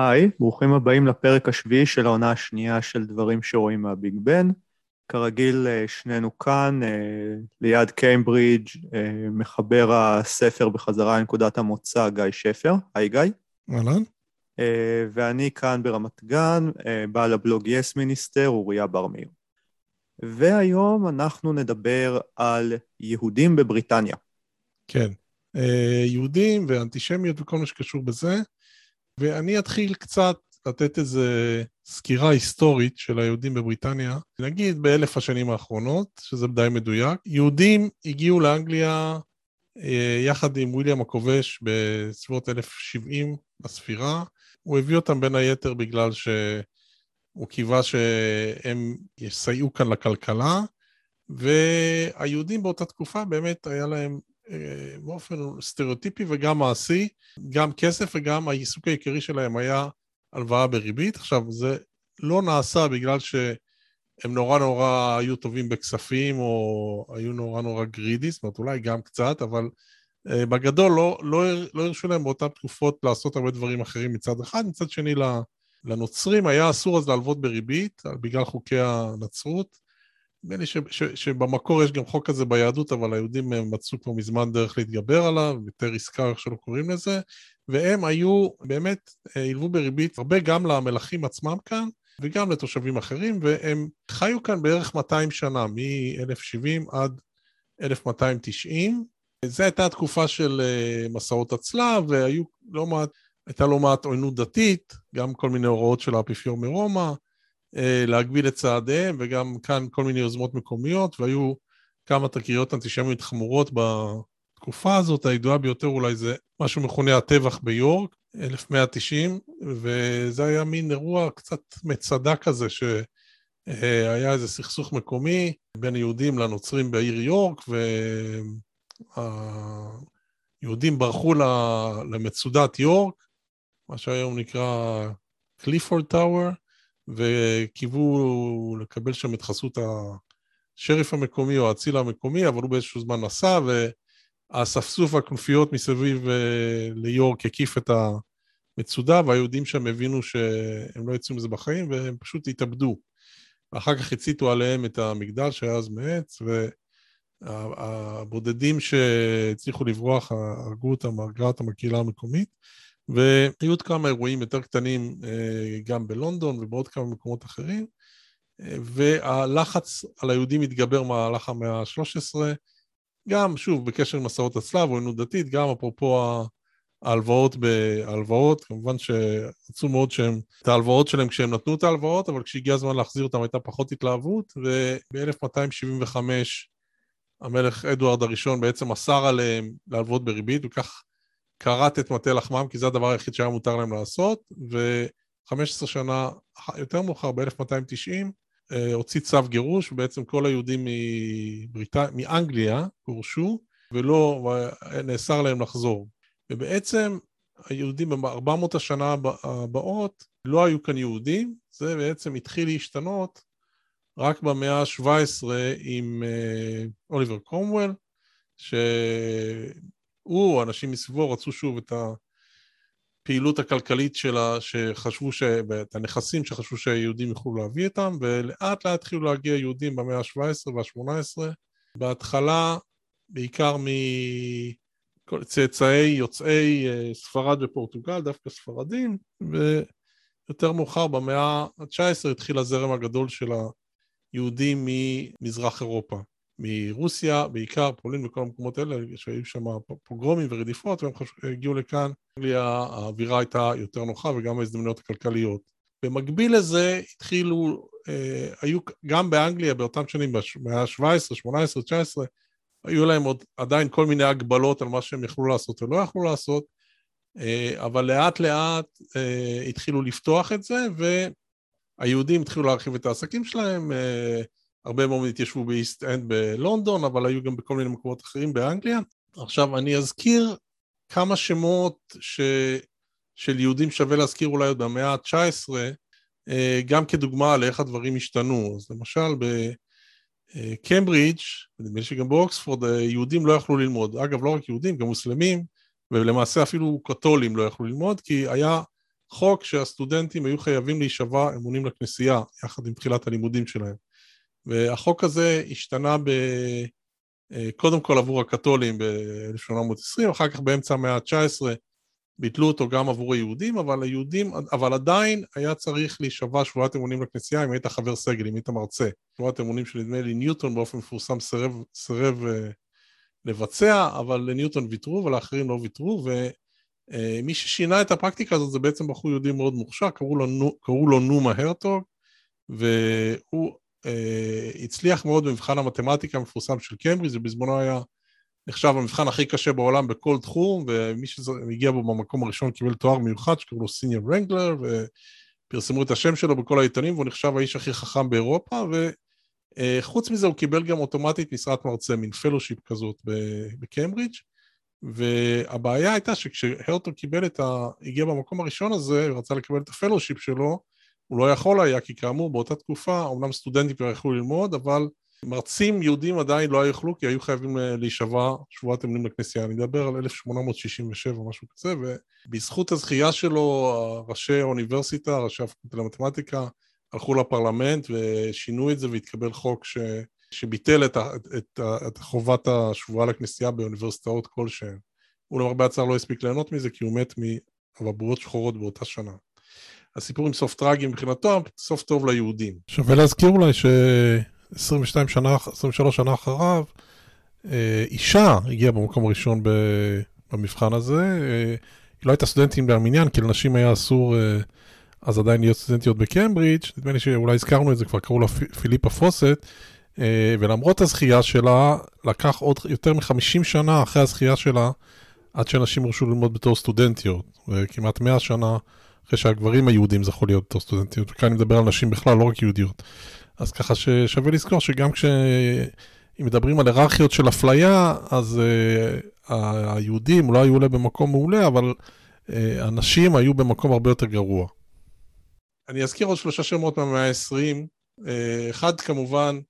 היי, ברוכים הבאים לפרק השביעי של העונה השנייה של דברים שרואים מהביג בן. כרגיל, אה, שנינו כאן, אה, ליד קיימברידג', אה, מחבר הספר בחזרה לנקודת המוצא, גיא שפר. היי גיא. אהלן. ואני כאן ברמת גן, בעל הבלוג Yes Minister, אוריה בר מאיר. והיום אנחנו נדבר על יהודים בבריטניה. כן, יהודים ואנטישמיות וכל מה שקשור בזה. ואני אתחיל קצת לתת איזה סקירה היסטורית של היהודים בבריטניה, נגיד באלף השנים האחרונות, שזה די מדויק. יהודים הגיעו לאנגליה אה, יחד עם וויליאם הכובש בסביבות 1070 בספירה. הוא הביא אותם בין היתר בגלל שהוא קיווה שהם יסייעו כאן לכלכלה, והיהודים באותה תקופה באמת היה להם באופן סטריאוטיפי וגם מעשי, גם כסף וגם העיסוק העיקרי שלהם היה הלוואה בריבית. עכשיו, זה לא נעשה בגלל שהם נורא נורא היו טובים בכספים או היו נורא נורא גרידי, זאת אומרת, אולי גם קצת, אבל uh, בגדול לא, לא, לא הרשו להם באותן תקופות לעשות הרבה דברים אחרים מצד אחד. מצד שני, לנוצרים היה אסור אז להלוות בריבית, בגלל חוקי הנצרות. נדמה לי שבמקור יש גם חוק כזה ביהדות, אבל היהודים מצאו כבר מזמן דרך להתגבר עליו, יותר עסקה, איך שלא קוראים לזה, והם היו, באמת, אה, הלוו בריבית הרבה גם למלכים עצמם כאן, וגם לתושבים אחרים, והם חיו כאן בערך 200 שנה, מ-1070 עד 1290. זו הייתה התקופה של אה, מסעות הצלב, והיו לא מעט, הייתה לא מעט עוינות דתית, גם כל מיני הוראות של האפיפיור מרומא, אה, להגביל את צעדיהם, וגם כאן כל מיני יוזמות מקומיות, והיו כמה תקריות אנטישמיות חמורות בתקופה הזאת, הידועה ביותר אולי זה מה שמכונה הטבח ביורק, 1190, וזה היה מין אירוע קצת מצדה כזה, שהיה איזה סכסוך מקומי בין יהודים לנוצרים בעיר יורק, והיהודים ברחו למצודת יורק, מה שהיום נקרא קליפורד טאוור, וקיוו לקבל שם את חסות השריף המקומי או האציל המקומי, אבל הוא באיזשהו זמן נסע, והאספסוף והכנופיות מסביב אה, ליורק הקיף את המצודה, והיהודים שם הבינו שהם לא יצאו מזה בחיים, והם פשוט התאבדו. ואחר כך הציתו עליהם את המגדל שהיה אז מעץ, והבודדים שהצליחו לברוח הרגו אותם, הרגה אותם הקהילה המקומית. והיו עוד כמה אירועים יותר קטנים אה, גם בלונדון ובעוד כמה מקומות אחרים, אה, והלחץ על היהודים התגבר מהלך המאה ה-13, גם, שוב, בקשר עם מסעות הצלב עוינות דתית, גם אפרופו ההלוואות בהלוואות, כמובן שרצו מאוד שהם, את ההלוואות שלהם כשהם נתנו את ההלוואות, אבל כשהגיע הזמן להחזיר אותם הייתה פחות התלהבות, וב-1275 המלך אדוארד הראשון בעצם אסר עליהם להלוות בריבית, וכך כרת את מטה לחמם, כי זה הדבר היחיד שהיה מותר להם לעשות, ו-15 שנה יותר מאוחר, ב-1290, אה, הוציא צו גירוש, ובעצם כל היהודים מבריט... מאנגליה גורשו, ולא, נאסר להם לחזור. ובעצם היהודים ב-400 השנה הבאות לא היו כאן יהודים, זה בעצם התחיל להשתנות רק במאה ה-17 עם אה, אוליבר קרומוול, ש... הוא, אנשים מסביבו, רצו שוב את הפעילות הכלכלית שלה, שחשבו, ש... את הנכסים שחשבו שהיהודים יוכלו להביא איתם, ולאט לאט התחילו להגיע יהודים במאה ה-17 וה-18. בהתחלה, בעיקר מצאצאי יוצאי אה, ספרד ופורטוגל, דווקא ספרדים, ויותר מאוחר, במאה ה-19, התחיל הזרם הגדול של היהודים ממזרח אירופה. מרוסיה, בעיקר פולין וכל המקומות האלה, שהיו שם פוגרומים ורדיפות, והם חש... הגיעו לכאן, האווירה הייתה יותר נוחה וגם ההזדמנויות הכלכליות. במקביל לזה התחילו, אה, היו גם באנגליה באותם שנים, במאה ה-17, 18, 19, היו להם עוד עדיין כל מיני הגבלות על מה שהם יכלו לעשות ולא יכלו לעשות, אה, אבל לאט לאט אה, התחילו לפתוח את זה, והיהודים התחילו להרחיב את העסקים שלהם, אה, הרבה מאוד התיישבו באיסט אנד בלונדון, אבל היו גם בכל מיני מקומות אחרים באנגליה. עכשיו, אני אזכיר כמה שמות ש... של יהודים שווה להזכיר אולי עוד במאה ה-19, אה, גם כדוגמה לאיך הדברים השתנו. אז למשל, בקמברידג', נדמה לי שגם באוקספורד, אה, יהודים לא יכלו ללמוד. אגב, לא רק יהודים, גם מוסלמים, ולמעשה אפילו קתולים לא יכלו ללמוד, כי היה חוק שהסטודנטים היו חייבים להישבע אמונים לכנסייה, יחד עם תחילת הלימודים שלהם. והחוק הזה השתנה ב... אה, קודם כל עבור הקתולים ב-1820, אחר כך באמצע המאה ה-19 ביטלו אותו גם עבור היהודים, אבל היהודים, אבל עדיין היה צריך להישבע שבועת אמונים לכנסייה אם היית חבר סגל, אם היית מרצה. שבועת אמונים שנדמה לי ניוטון באופן מפורסם סירב, סירב uh, לבצע, אבל לניוטון ויתרו ולאחרים לא ויתרו, ומי uh, ששינה את הפרקטיקה הזאת זה בעצם בחור יהודי מאוד מוכשר, קראו לו, קראו לו נומה הרטוג, והוא הצליח מאוד במבחן המתמטיקה המפורסם של קמברידג', זה בזמנו היה נחשב המבחן הכי קשה בעולם בכל תחום, ומי שהגיע בו במקום הראשון קיבל תואר מיוחד שקראו לו senior wrangler, ופרסמו את השם שלו בכל העיתונים, והוא נחשב האיש הכי חכם באירופה, וחוץ מזה הוא קיבל גם אוטומטית משרת מרצה, מין fellowship כזאת בקיימברידג', והבעיה הייתה שכשהרטוג קיבל את ה... הגיע במקום הראשון הזה, ורצה לקבל את ה fellowship שלו, הוא לא יכול היה, כי כאמור באותה תקופה, אמנם סטודנטים כבר יכלו ללמוד, אבל מרצים יהודים עדיין לא יוכלו, כי היו חייבים אה, להישבע שבועת אמונים לכנסייה. אני מדבר על 1867 או משהו כזה, ובזכות הזכייה שלו, ראשי האוניברסיטה, ראשי הפקולטה למתמטיקה, הלכו לפרלמנט ושינו את זה והתקבל חוק ש... שביטל את, ה... את, ה... את חובת השבועה לכנסייה באוניברסיטאות כלשהן. הוא למרבה הצער לא הספיק ליהנות מזה כי הוא מת מאבעבועות שחורות באותה שנה. הסיפור עם סוף טרגי מבחינתו, סוף טוב ליהודים. שווה להזכיר אולי ש... 22 שנה, 23 שנה אחריו, אה, אישה הגיעה במקום הראשון במבחן הזה. אה, היא לא הייתה סטודנטית במניין, כי לנשים היה אסור אה, אז עדיין להיות סטודנטיות בקיימברידג', נדמה לי שאולי הזכרנו את זה, כבר קראו לה פיליפה פוסט, ולמרות הזכייה שלה, לקח עוד יותר מ-50 שנה אחרי הזכייה שלה, עד שאנשים הורשו ללמוד בתור סטודנטיות, וכמעט 100 שנה אחרי שהגברים היהודים זכו להיות בתור סטודנטיות, וכאן אני מדבר על נשים בכלל, לא רק יהודיות. אז ככה ששווה לזכור שגם כש... אם מדברים על היררכיות של אפליה, אז uh, היהודים אולי היו אולי במקום מעולה, אבל uh, הנשים היו במקום הרבה יותר גרוע. אני אזכיר עוד שלושה שמות מהמאה ה-20. Uh, אחד כמובן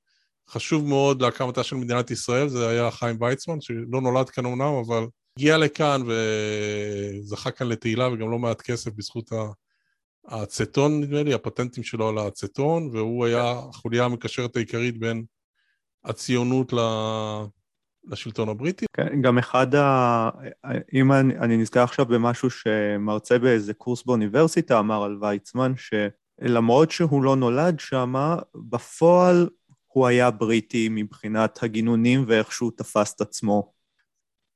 חשוב מאוד להקמתה של מדינת ישראל, זה היה חיים ויצמן, שלא נולד כאן אמנם, אבל הגיע לכאן וזכה כאן לתהילה וגם לא מעט כסף בזכות. האצטון, נדמה לי, הפטנטים שלו על האצטון, והוא היה החוליה המקשרת העיקרית בין הציונות ל... לשלטון הבריטי. כן, גם אחד ה... אם אני, אני נזכר עכשיו במשהו שמרצה באיזה קורס באוניברסיטה אמר על ויצמן, שלמרות שהוא לא נולד שם, בפועל הוא היה בריטי מבחינת הגינונים ואיך שהוא תפס את עצמו.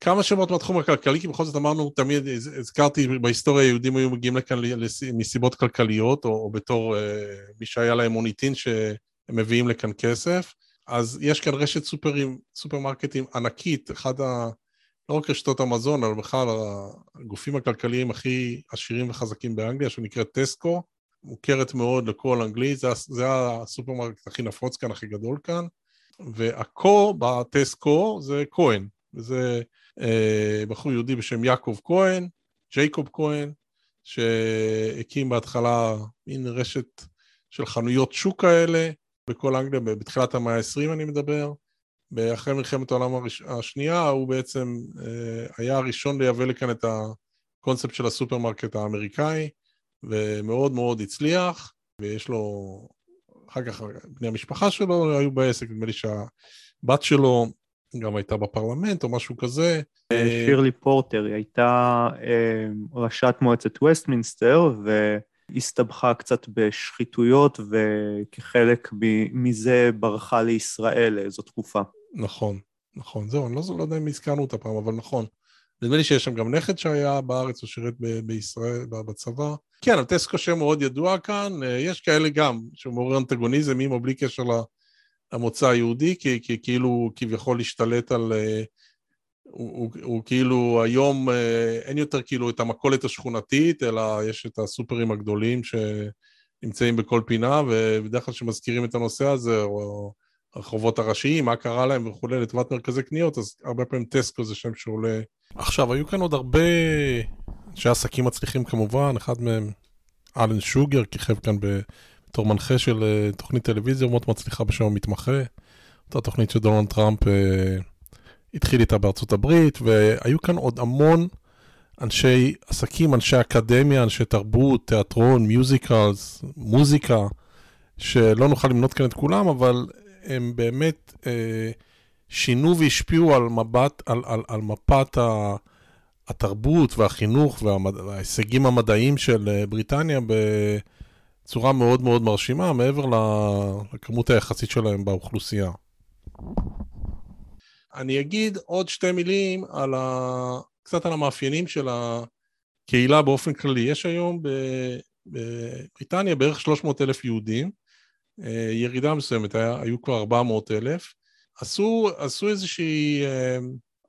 כמה שמות מהתחום הכלכלי, כי בכל זאת אמרנו, תמיד הזכרתי, בהיסטוריה היהודים היו מגיעים לכאן מסיבות כלכליות, או, או בתור אה, מי שהיה להם מוניטין שהם מביאים לכאן כסף. אז יש כאן רשת סופרים, סופרמרקטים ענקית, אחד ה... לא רק רשתות המזון, אבל בכלל הגופים הכלכליים הכי עשירים וחזקים באנגליה, שנקראת טסקו, מוכרת מאוד לכל אנגלי, זה, זה הסופרמרקט הכי נפוץ כאן, הכי גדול כאן, וה Co בטסקו זה כהן, וזה אה, בחור יהודי בשם יעקב כהן, ג'ייקוב כהן, שהקים בהתחלה מין רשת של חנויות שוק כאלה בכל אנגליה, בתחילת המאה ה-20 אני מדבר. אחרי מלחמת העולם הראש... השנייה, הוא בעצם אה, היה הראשון לייבא לכאן את הקונספט של הסופרמרקט האמריקאי, ומאוד מאוד הצליח, ויש לו, אחר כך בני המשפחה שלו היו בעסק, נדמה לי שהבת שלו גם הייתה בפרלמנט או משהו כזה. אה, שירלי פורטר, היא הייתה אה, ראשת מועצת וסטמינסטר, והסתבכה קצת בשחיתויות, וכחלק מזה ברחה לישראל לאיזו תקופה. נכון, נכון. זהו, אני לא, לא יודע אם הזכרנו אותה פעם, אבל נכון. נדמה לי שיש שם גם נכד שהיה בארץ, או שירת ב- בישראל, בצבא. כן, אבל טסקו שם מאוד ידוע כאן, אה, יש כאלה גם, שמעורר אנטגוניזם עם או בלי קשר המוצא היהודי, כי, כי כאילו כביכול השתלט על... אה, הוא, הוא, הוא כאילו היום אה, אין יותר כאילו את המכולת השכונתית, אלא יש את הסופרים הגדולים שנמצאים בכל פינה, ובדרך כלל כשמזכירים את הנושא הזה, או הרחובות הראשיים, מה קרה להם וכולי, לטובת מרכזי קניות, אז הרבה פעמים טסקו זה שם שעולה. עכשיו, היו כאן עוד הרבה אנשי עסקים מצליחים כמובן, אחד מהם אלן שוגר כיכב כאן ב... בתור מנחה של אה, תוכנית טלוויזיה מאוד מצליחה בשם המתמחה. אותה תוכנית שדונלד טראמפ uh, התחיל איתה בארצות הברית, והיו כאן עוד המון אנשי עסקים, אנשי אקדמיה, אנשי תרבות, תיאטרון, מיוזיקלס, מוזיקה, שלא נוכל למנות כאן את כולם, אבל הם באמת אה, שינו והשפיעו על, מבט, על, על, על מפת ה, התרבות והחינוך וההישגים המדעיים של אה, בריטניה בצורה מאוד מאוד מרשימה, מעבר לכמות היחסית שלהם באוכלוסייה. אני אגיד עוד שתי מילים על ה... קצת על המאפיינים של הקהילה באופן כללי. יש היום בבריטניה בערך 300 אלף יהודים, אה, ירידה מסוימת, היה, היו כבר 400 אלף. עשו, עשו איזושהי, אה,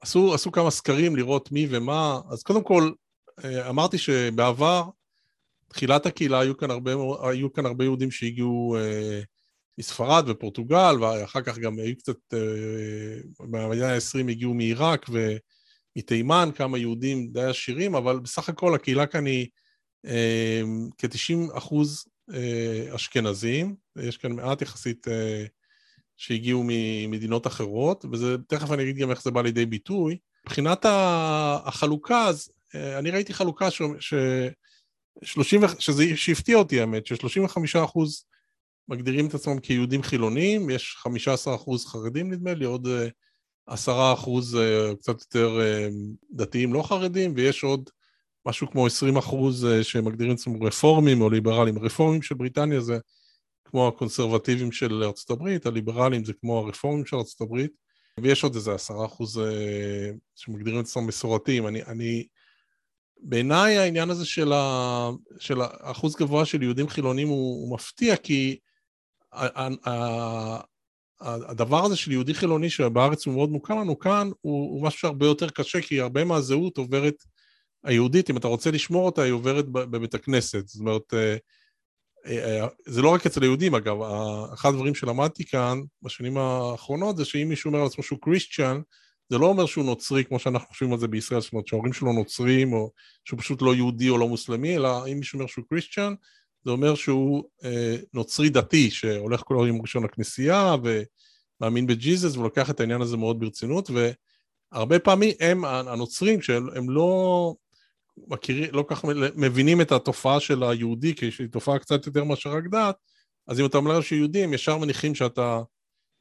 עשו, עשו כמה סקרים לראות מי ומה, אז קודם כל, אה, אמרתי שבעבר, תחילת הקהילה היו כאן הרבה, היו כאן הרבה יהודים שהגיעו מספרד ופורטוגל, ואחר כך גם היו קצת, במדינה ה-20 הגיעו מעיראק ומתימן, כמה יהודים די עשירים, אבל בסך הכל הקהילה כאן היא כ-90 אחוז אשכנזים, יש כאן מעט יחסית שהגיעו ממדינות אחרות, וזה, תכף אני אגיד גם איך זה בא לידי ביטוי. מבחינת החלוקה, אז אני ראיתי חלוקה ש... ש... 30, שזה, שהפתיע אותי האמת, ש-35 אחוז מגדירים את עצמם כיהודים חילונים, יש 15 אחוז חרדים נדמה לי, עוד 10 אחוז קצת יותר דתיים לא חרדים, ויש עוד משהו כמו 20 אחוז שמגדירים עצמם רפורמים או ליברלים. רפורמים של בריטניה זה כמו הקונסרבטיבים של ארצות הברית, הליברלים זה כמו הרפורמים של ארצות הברית, ויש עוד איזה עשרה אחוז שמגדירים עצמם מסורתיים. אני, אני, בעיניי העניין הזה של, ה, של האחוז גבוה של יהודים חילונים הוא, הוא מפתיע, כי הדבר הזה של יהודי חילוני שבארץ הוא מאוד מוכר לנו כאן, הוא, הוא משהו שהרבה יותר קשה, כי הרבה מהזהות עוברת, היהודית, אם אתה רוצה לשמור אותה, היא עוברת בבית הכנסת. זאת אומרת, אה, אה, זה לא רק אצל היהודים, אגב, אחד הדברים שלמדתי כאן בשנים האחרונות זה שאם מישהו אומר על עצמו שהוא קריסטיאן, זה לא אומר שהוא נוצרי כמו שאנחנו חושבים על זה בישראל, זאת אומרת שההורים שלו נוצרים או שהוא פשוט לא יהודי או לא מוסלמי, אלא אם מישהו אומר שהוא קריסטיאן, זה אומר שהוא אה, נוצרי דתי, שהולך כל היום ראשון לכנסייה ומאמין בג'יזוס ולוקח את העניין הזה מאוד ברצינות, והרבה פעמים הם הנוצרים שהם לא מכירים, לא כך מבינים את התופעה של היהודי, כי היא תופעה קצת יותר מאשר רק דת, אז אם אתה אומר שיהודי, הם ישר מניחים שאתה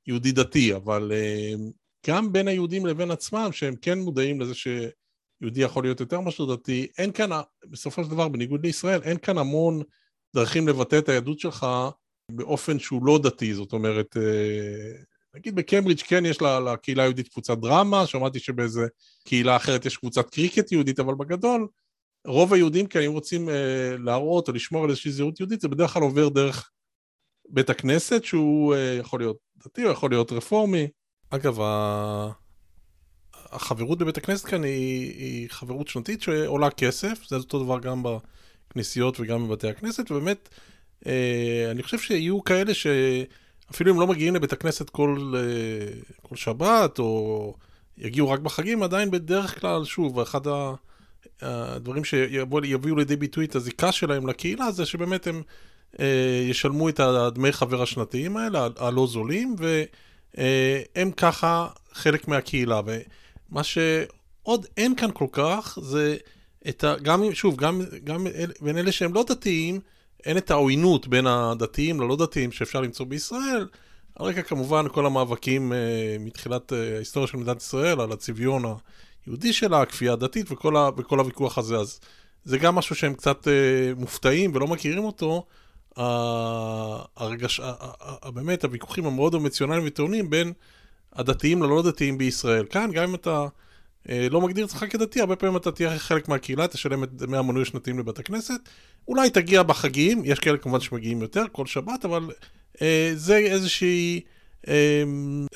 יהודי דתי, אבל אה, גם בין היהודים לבין עצמם, שהם כן מודעים לזה שיהודי יכול להיות יותר מאשר דתי, אין כאן, בסופו של דבר, בניגוד לישראל, אין כאן המון דרכים לבטא את היהדות שלך באופן שהוא לא דתי, זאת אומרת, אה, נגיד בקיימברידג' כן יש לקהילה היהודית קבוצת דרמה, שמעתי שבאיזה קהילה אחרת יש קבוצת קריקט יהודית, אבל בגדול, רוב היהודים כאן, אם רוצים אה, להראות או לשמור על איזושהי זהות יהודית, זה בדרך כלל עובר דרך בית הכנסת, שהוא אה, יכול להיות דתי או יכול להיות רפורמי. אגב, החברות בבית הכנסת כאן היא, היא חברות שנתית שעולה כסף, זה אותו דבר גם בכנסיות וגם בבתי הכנסת, ובאמת, אה, אני חושב שיהיו כאלה שאפילו אם לא מגיעים לבית הכנסת כל, אה, כל שבת, או יגיעו רק בחגים, עדיין בדרך כלל, שוב, אחד ה... הדברים שיביאו לידי ביטוי את הזיקה שלהם לקהילה זה שבאמת הם אה, ישלמו את הדמי חבר השנתיים האלה, הלא זולים, והם ככה חלק מהקהילה. ומה שעוד אין כאן כל כך זה את ה... גם, שוב, גם, גם בין אלה שהם לא דתיים, אין את העוינות בין הדתיים ללא דתיים שאפשר למצוא בישראל. על רקע כמובן כל המאבקים אה, מתחילת אה, ההיסטוריה של מדינת ישראל על הצביון היהודי שלה, הכפייה הדתית וכל, ה, וכל הוויכוח הזה. אז זה גם משהו שהם קצת אה, מופתעים ולא מכירים אותו. הרגש, באמת הוויכוחים המאוד אמוציונליים וטעונים בין הדתיים ללא דתיים בישראל. כאן, גם אם אתה אה, לא מגדיר עצמך כדתי, הרבה פעמים אתה תהיה חלק מהקהילה, תשלם את דמי המנוי השנתיים לבית הכנסת. אולי תגיע בחגים, יש כאלה כמובן שמגיעים יותר, כל שבת, אבל אה, זה איזושהי, אה,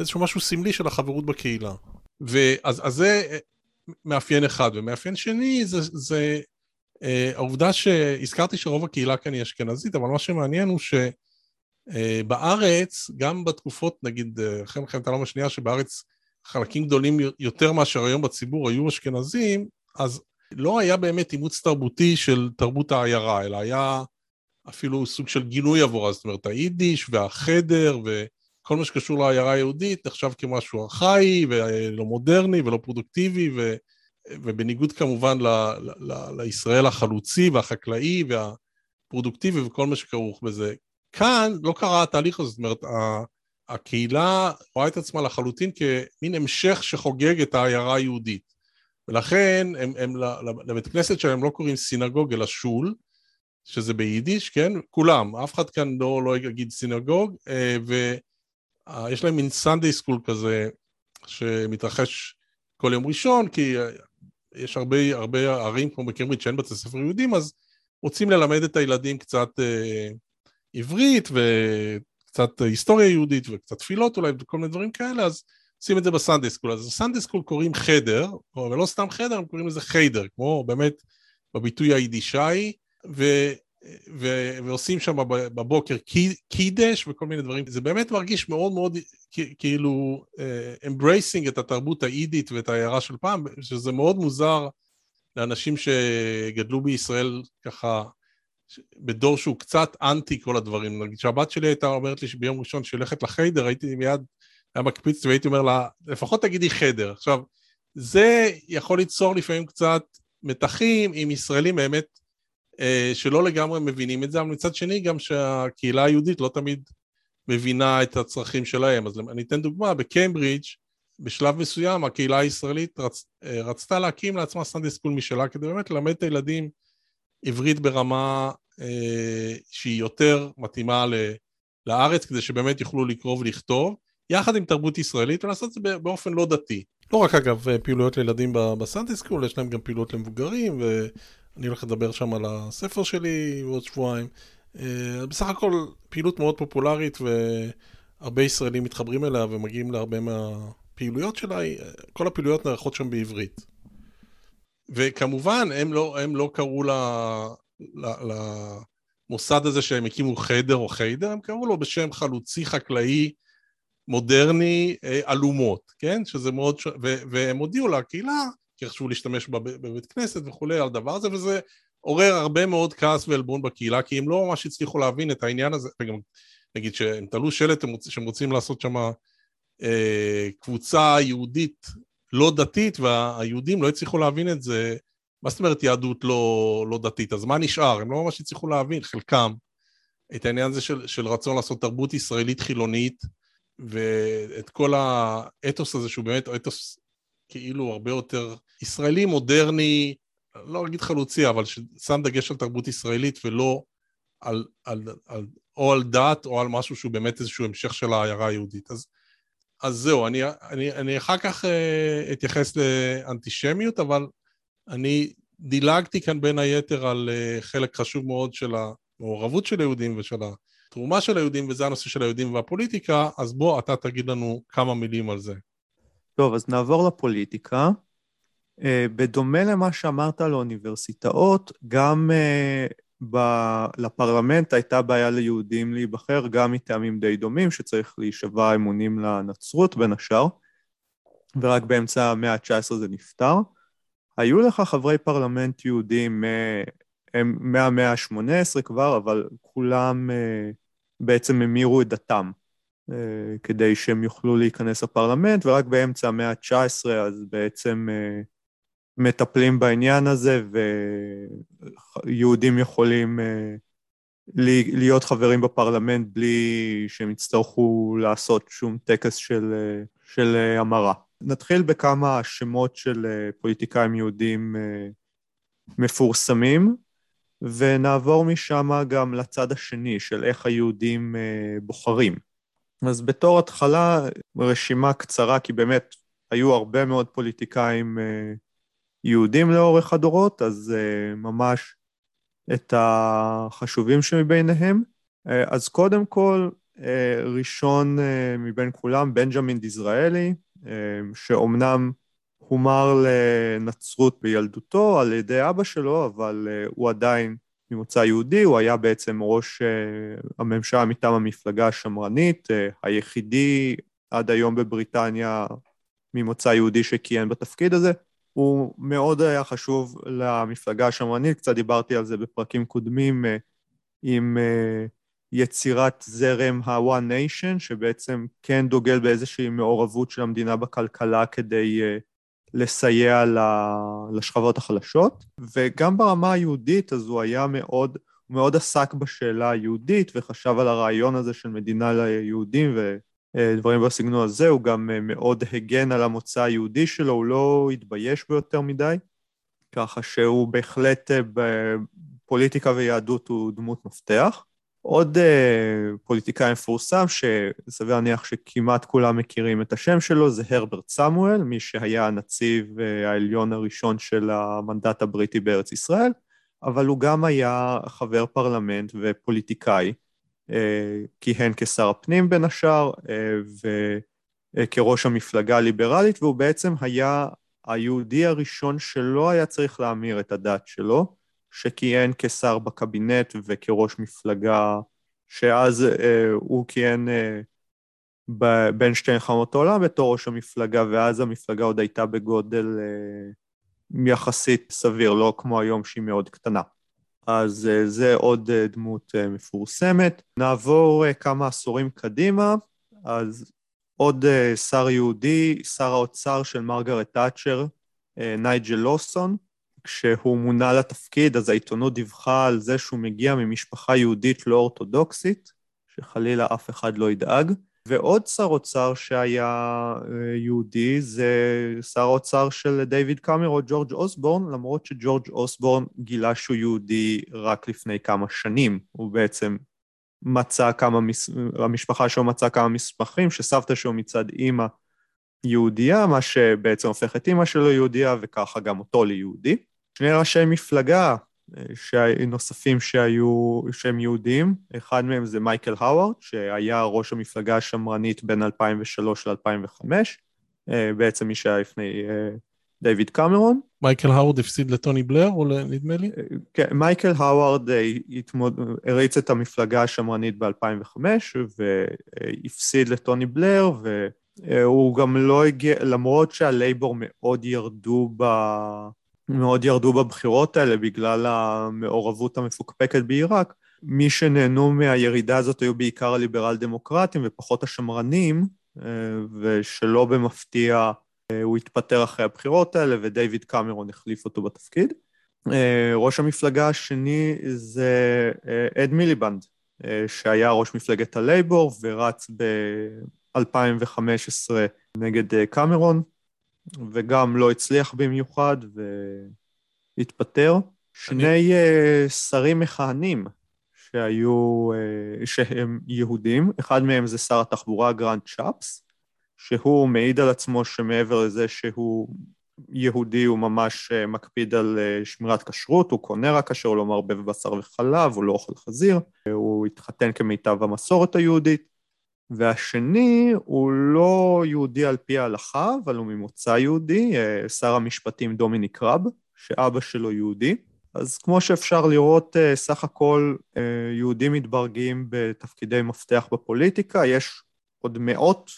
איזשהו משהו סמלי של החברות בקהילה. ואז אז זה מאפיין אחד, ומאפיין שני זה, זה אה, העובדה שהזכרתי שרוב הקהילה כאן היא אשכנזית, אבל מה שמעניין הוא שבארץ, אה, גם בתקופות, נגיד, אה, אחרי מלחמת העולם השנייה, שבארץ חלקים גדולים יותר מאשר היום בציבור היו אשכנזים, אז לא היה באמת אימוץ תרבותי של תרבות העיירה, אלא היה אפילו סוג של גינוי עבורה, זאת אומרת, היידיש והחדר ו... כל מה שקשור לעיירה היהודית נחשב כמשהו ארכאי ולא מודרני ולא פרודוקטיבי, ובניגוד כמובן ל, ל, ל, לישראל החלוצי והחקלאי והפרודוקטיבי וכל מה שכרוך בזה. כאן לא קרה התהליך הזה, זאת אומרת, הקהילה רואה את עצמה לחלוטין כמין המשך שחוגג את העיירה היהודית. ולכן הם, הם לבית כנסת שלהם לא קוראים synagogue אלא שול, שזה ביידיש, כן? כולם, אף אחד כאן לא, לא יגיד synagogue, אה, ויש להם מין Sunday school כזה שמתרחש כל יום ראשון, כי יש הרבה, הרבה ערים כמו בקיימברידג' שאין בתי ספר יהודים, אז רוצים ללמד את הילדים קצת אה, עברית וקצת היסטוריה יהודית וקצת תפילות אולי וכל מיני דברים כאלה, אז עושים את זה ב Sunday school. אז ב Sunday school קוראים חדר, אבל לא סתם חדר, הם קוראים לזה חיידר, כמו באמת בביטוי היידישאי, ו... ו- ועושים שם בבוקר קידש וכל מיני דברים. זה באמת מרגיש מאוד מאוד כאילו אה, embracing את התרבות היידית ואת העיירה של פעם, שזה מאוד מוזר לאנשים שגדלו בישראל ככה בדור שהוא קצת אנטי כל הדברים. נגיד שהבת שלי הייתה אומרת לי שביום ראשון שהיא הולכת לחיידר, הייתי מיד, היה מקפיץ והייתי אומר לה, לפחות תגידי חדר. עכשיו, זה יכול ליצור לפעמים קצת מתחים עם ישראלים באמת שלא לגמרי מבינים את זה, אבל מצד שני גם שהקהילה היהודית לא תמיד מבינה את הצרכים שלהם. אז אני אתן דוגמה, בקיימברידג' בשלב מסוים הקהילה הישראלית רצ, אה, רצתה להקים לעצמה סטנדי סקול משלה כדי באמת ללמד את הילדים עברית ברמה אה, שהיא יותר מתאימה ל, לארץ, כדי שבאמת יוכלו לקרוא ולכתוב, יחד עם תרבות ישראלית, ולעשות את זה באופן לא דתי. לא רק אגב פעילויות לילדים בסנטי סקול, יש להם גם פעילויות למבוגרים, ואני הולך לדבר שם על הספר שלי בעוד שבועיים. אה, בסך הכל פעילות מאוד פופולרית, והרבה ישראלים מתחברים אליה ומגיעים להרבה מהפעילויות שלה, כל הפעילויות נערכות שם בעברית. וכמובן, הם לא, הם לא קראו ל, ל, למוסד הזה שהם הקימו חדר או חיידר, הם קראו לו בשם חלוצי חקלאי מודרני אה, אלומות, כן? שזה מאוד... ש... והם הודיעו לקהילה, כי חשבו להשתמש בב... בבית כנסת וכולי על הדבר הזה, וזה עורר הרבה מאוד כעס ועלבון בקהילה, כי הם לא ממש הצליחו להבין את העניין הזה, וגם נגיד שהם תלו שלט שהם רוצים לעשות שם אה, קבוצה יהודית לא דתית, והיהודים לא הצליחו להבין את זה. מה זאת אומרת יהדות לא, לא דתית? אז מה נשאר? הם לא ממש הצליחו להבין, חלקם, את העניין הזה של, של רצון לעשות תרבות ישראלית חילונית, ואת כל האתוס הזה, שהוא באמת אתוס כאילו הרבה יותר ישראלי, מודרני, לא אגיד חלוצי, אבל ששם דגש על תרבות ישראלית ולא על, על, על, או על דת או על משהו שהוא באמת איזשהו המשך של העיירה היהודית. אז, אז זהו, אני, אני, אני אחר כך uh, אתייחס לאנטישמיות, אבל אני דילגתי כאן בין היתר על uh, חלק חשוב מאוד של המעורבות של היהודים ושל התרומה של היהודים, וזה הנושא של היהודים והפוליטיקה, אז בוא, אתה תגיד לנו כמה מילים על זה. טוב, אז נעבור לפוליטיקה. Uh, בדומה למה שאמרת על האוניברסיטאות, גם uh, ב- לפרלמנט הייתה בעיה ליהודים להיבחר, גם מטעמים די דומים, שצריך להישבע אמונים לנצרות בין השאר, ורק באמצע המאה ה-19 זה נפתר. היו לך חברי פרלמנט יהודים הם מהמאה ה-18 כבר, אבל כולם בעצם המירו את דתם כדי שהם יוכלו להיכנס לפרלמנט, ורק באמצע המאה ה-19 אז בעצם uh, מטפלים בעניין הזה, ויהודים יכולים uh, להיות חברים בפרלמנט בלי שהם יצטרכו לעשות שום טקס של, של המרה. נתחיל בכמה שמות של פוליטיקאים יהודים מפורסמים. ונעבור משם גם לצד השני של איך היהודים אה, בוחרים. אז בתור התחלה, רשימה קצרה, כי באמת היו הרבה מאוד פוליטיקאים אה, יהודים לאורך הדורות, אז אה, ממש את החשובים שמביניהם. אז קודם כל, ראשון מבין כולם, בנג'מין דיזראלי, שאומנם הומר לנצרות בילדותו על ידי אבא שלו, אבל הוא עדיין ממוצא יהודי, הוא היה בעצם ראש uh, הממשלה מטעם המפלגה השמרנית, uh, היחידי עד היום בבריטניה ממוצא יהודי שכיהן בתפקיד הזה. הוא מאוד היה חשוב למפלגה השמרנית, קצת דיברתי על זה בפרקים קודמים uh, עם יצירת זרם ה-One Nation, שבעצם כן דוגל באיזושהי מעורבות של המדינה בכלכלה כדי לסייע לשכבות החלשות, וגם ברמה היהודית אז הוא היה מאוד, הוא מאוד עסק בשאלה היהודית וחשב על הרעיון הזה של מדינה ליהודים ודברים בסגנון הזה, הוא גם מאוד הגן על המוצא היהודי שלו, הוא לא התבייש בו יותר מדי, ככה שהוא בהחלט בפוליטיקה ויהדות הוא דמות מפתח. עוד uh, פוליטיקאי מפורסם, שסביר להניח שכמעט כולם מכירים את השם שלו, זה הרברט סמואל, מי שהיה הנציב uh, העליון הראשון של המנדט הבריטי בארץ ישראל, אבל הוא גם היה חבר פרלמנט ופוליטיקאי, uh, כיהן כשר הפנים בין השאר, uh, וכראש המפלגה הליברלית, והוא בעצם היה היהודי הראשון שלא היה צריך להמיר את הדת שלו, שכיהן כשר בקבינט וכראש מפלגה, שאז אה, הוא כיהן אה, ב, בין שתי מלחמות העולם בתור ראש המפלגה, ואז המפלגה עוד הייתה בגודל אה, יחסית סביר, לא כמו היום שהיא מאוד קטנה. אז אה, זה עוד אה, דמות אה, מפורסמת. נעבור אה, כמה עשורים קדימה, אז עוד אה, שר יהודי, שר האוצר של מרגרט תאצ'ר, אה, נייג'ל לוסון, כשהוא מונה לתפקיד, אז העיתונות דיווחה על זה שהוא מגיע ממשפחה יהודית לא אורתודוקסית, שחלילה אף אחד לא ידאג. ועוד שר אוצר שהיה אה, יהודי זה שר האוצר של דיוויד קאמר או ג'ורג' אוסבורן, למרות שג'ורג' אוסבורן גילה שהוא יהודי רק לפני כמה שנים. הוא בעצם מצא כמה, המשפחה שלו מצאה כמה מסמכים שסבתא שלו מצד אימא יהודייה, מה שבעצם הופך את אימא שלו יהודייה וככה גם אותו ליהודי. שני ראשי מפלגה אה, נוספים שהיו, שהם יהודים, אחד מהם זה מייקל האווארד, שהיה ראש המפלגה השמרנית בין 2003 ל-2005, אה, בעצם מי שהיה לפני אה, דיוויד קמרון. מייקל האווארד הפסיד לטוני בלר, או נדמה לי? כן, מייקל האווארד הריץ את המפלגה השמרנית ב-2005, והפסיד לטוני בלר, והוא גם לא הגיע, למרות שהלייבור מאוד ירדו ב... מאוד ירדו בבחירות האלה בגלל המעורבות המפוקפקת בעיראק. מי שנהנו מהירידה הזאת היו בעיקר הליברל דמוקרטים ופחות השמרנים, אה, ושלא במפתיע אה, הוא התפטר אחרי הבחירות האלה ודייוויד קמרון החליף אותו בתפקיד. אה, ראש המפלגה השני זה אד מיליבנד, שהיה ראש מפלגת הלייבור ורץ ב-2015 נגד קמרון. וגם לא הצליח במיוחד והתפטר. שני אה, שרים מכהנים שהיו, אה, שהם יהודים, אחד מהם זה שר התחבורה גרנט שאפס, שהוא מעיד על עצמו שמעבר לזה שהוא יהודי, הוא ממש uh, מקפיד על שמירת כשרות, הוא קונה רק כשר, הוא לא מערבב בשר וחלב, הוא לא אוכל חזיר, הוא התחתן כמיטב המסורת היהודית. והשני הוא לא יהודי על פי ההלכה, אבל הוא ממוצא יהודי, אה, שר המשפטים דומיניק רב, שאבא שלו יהודי. אז כמו שאפשר לראות, אה, סך הכל אה, יהודים מתברגים בתפקידי מפתח בפוליטיקה, יש עוד מאות,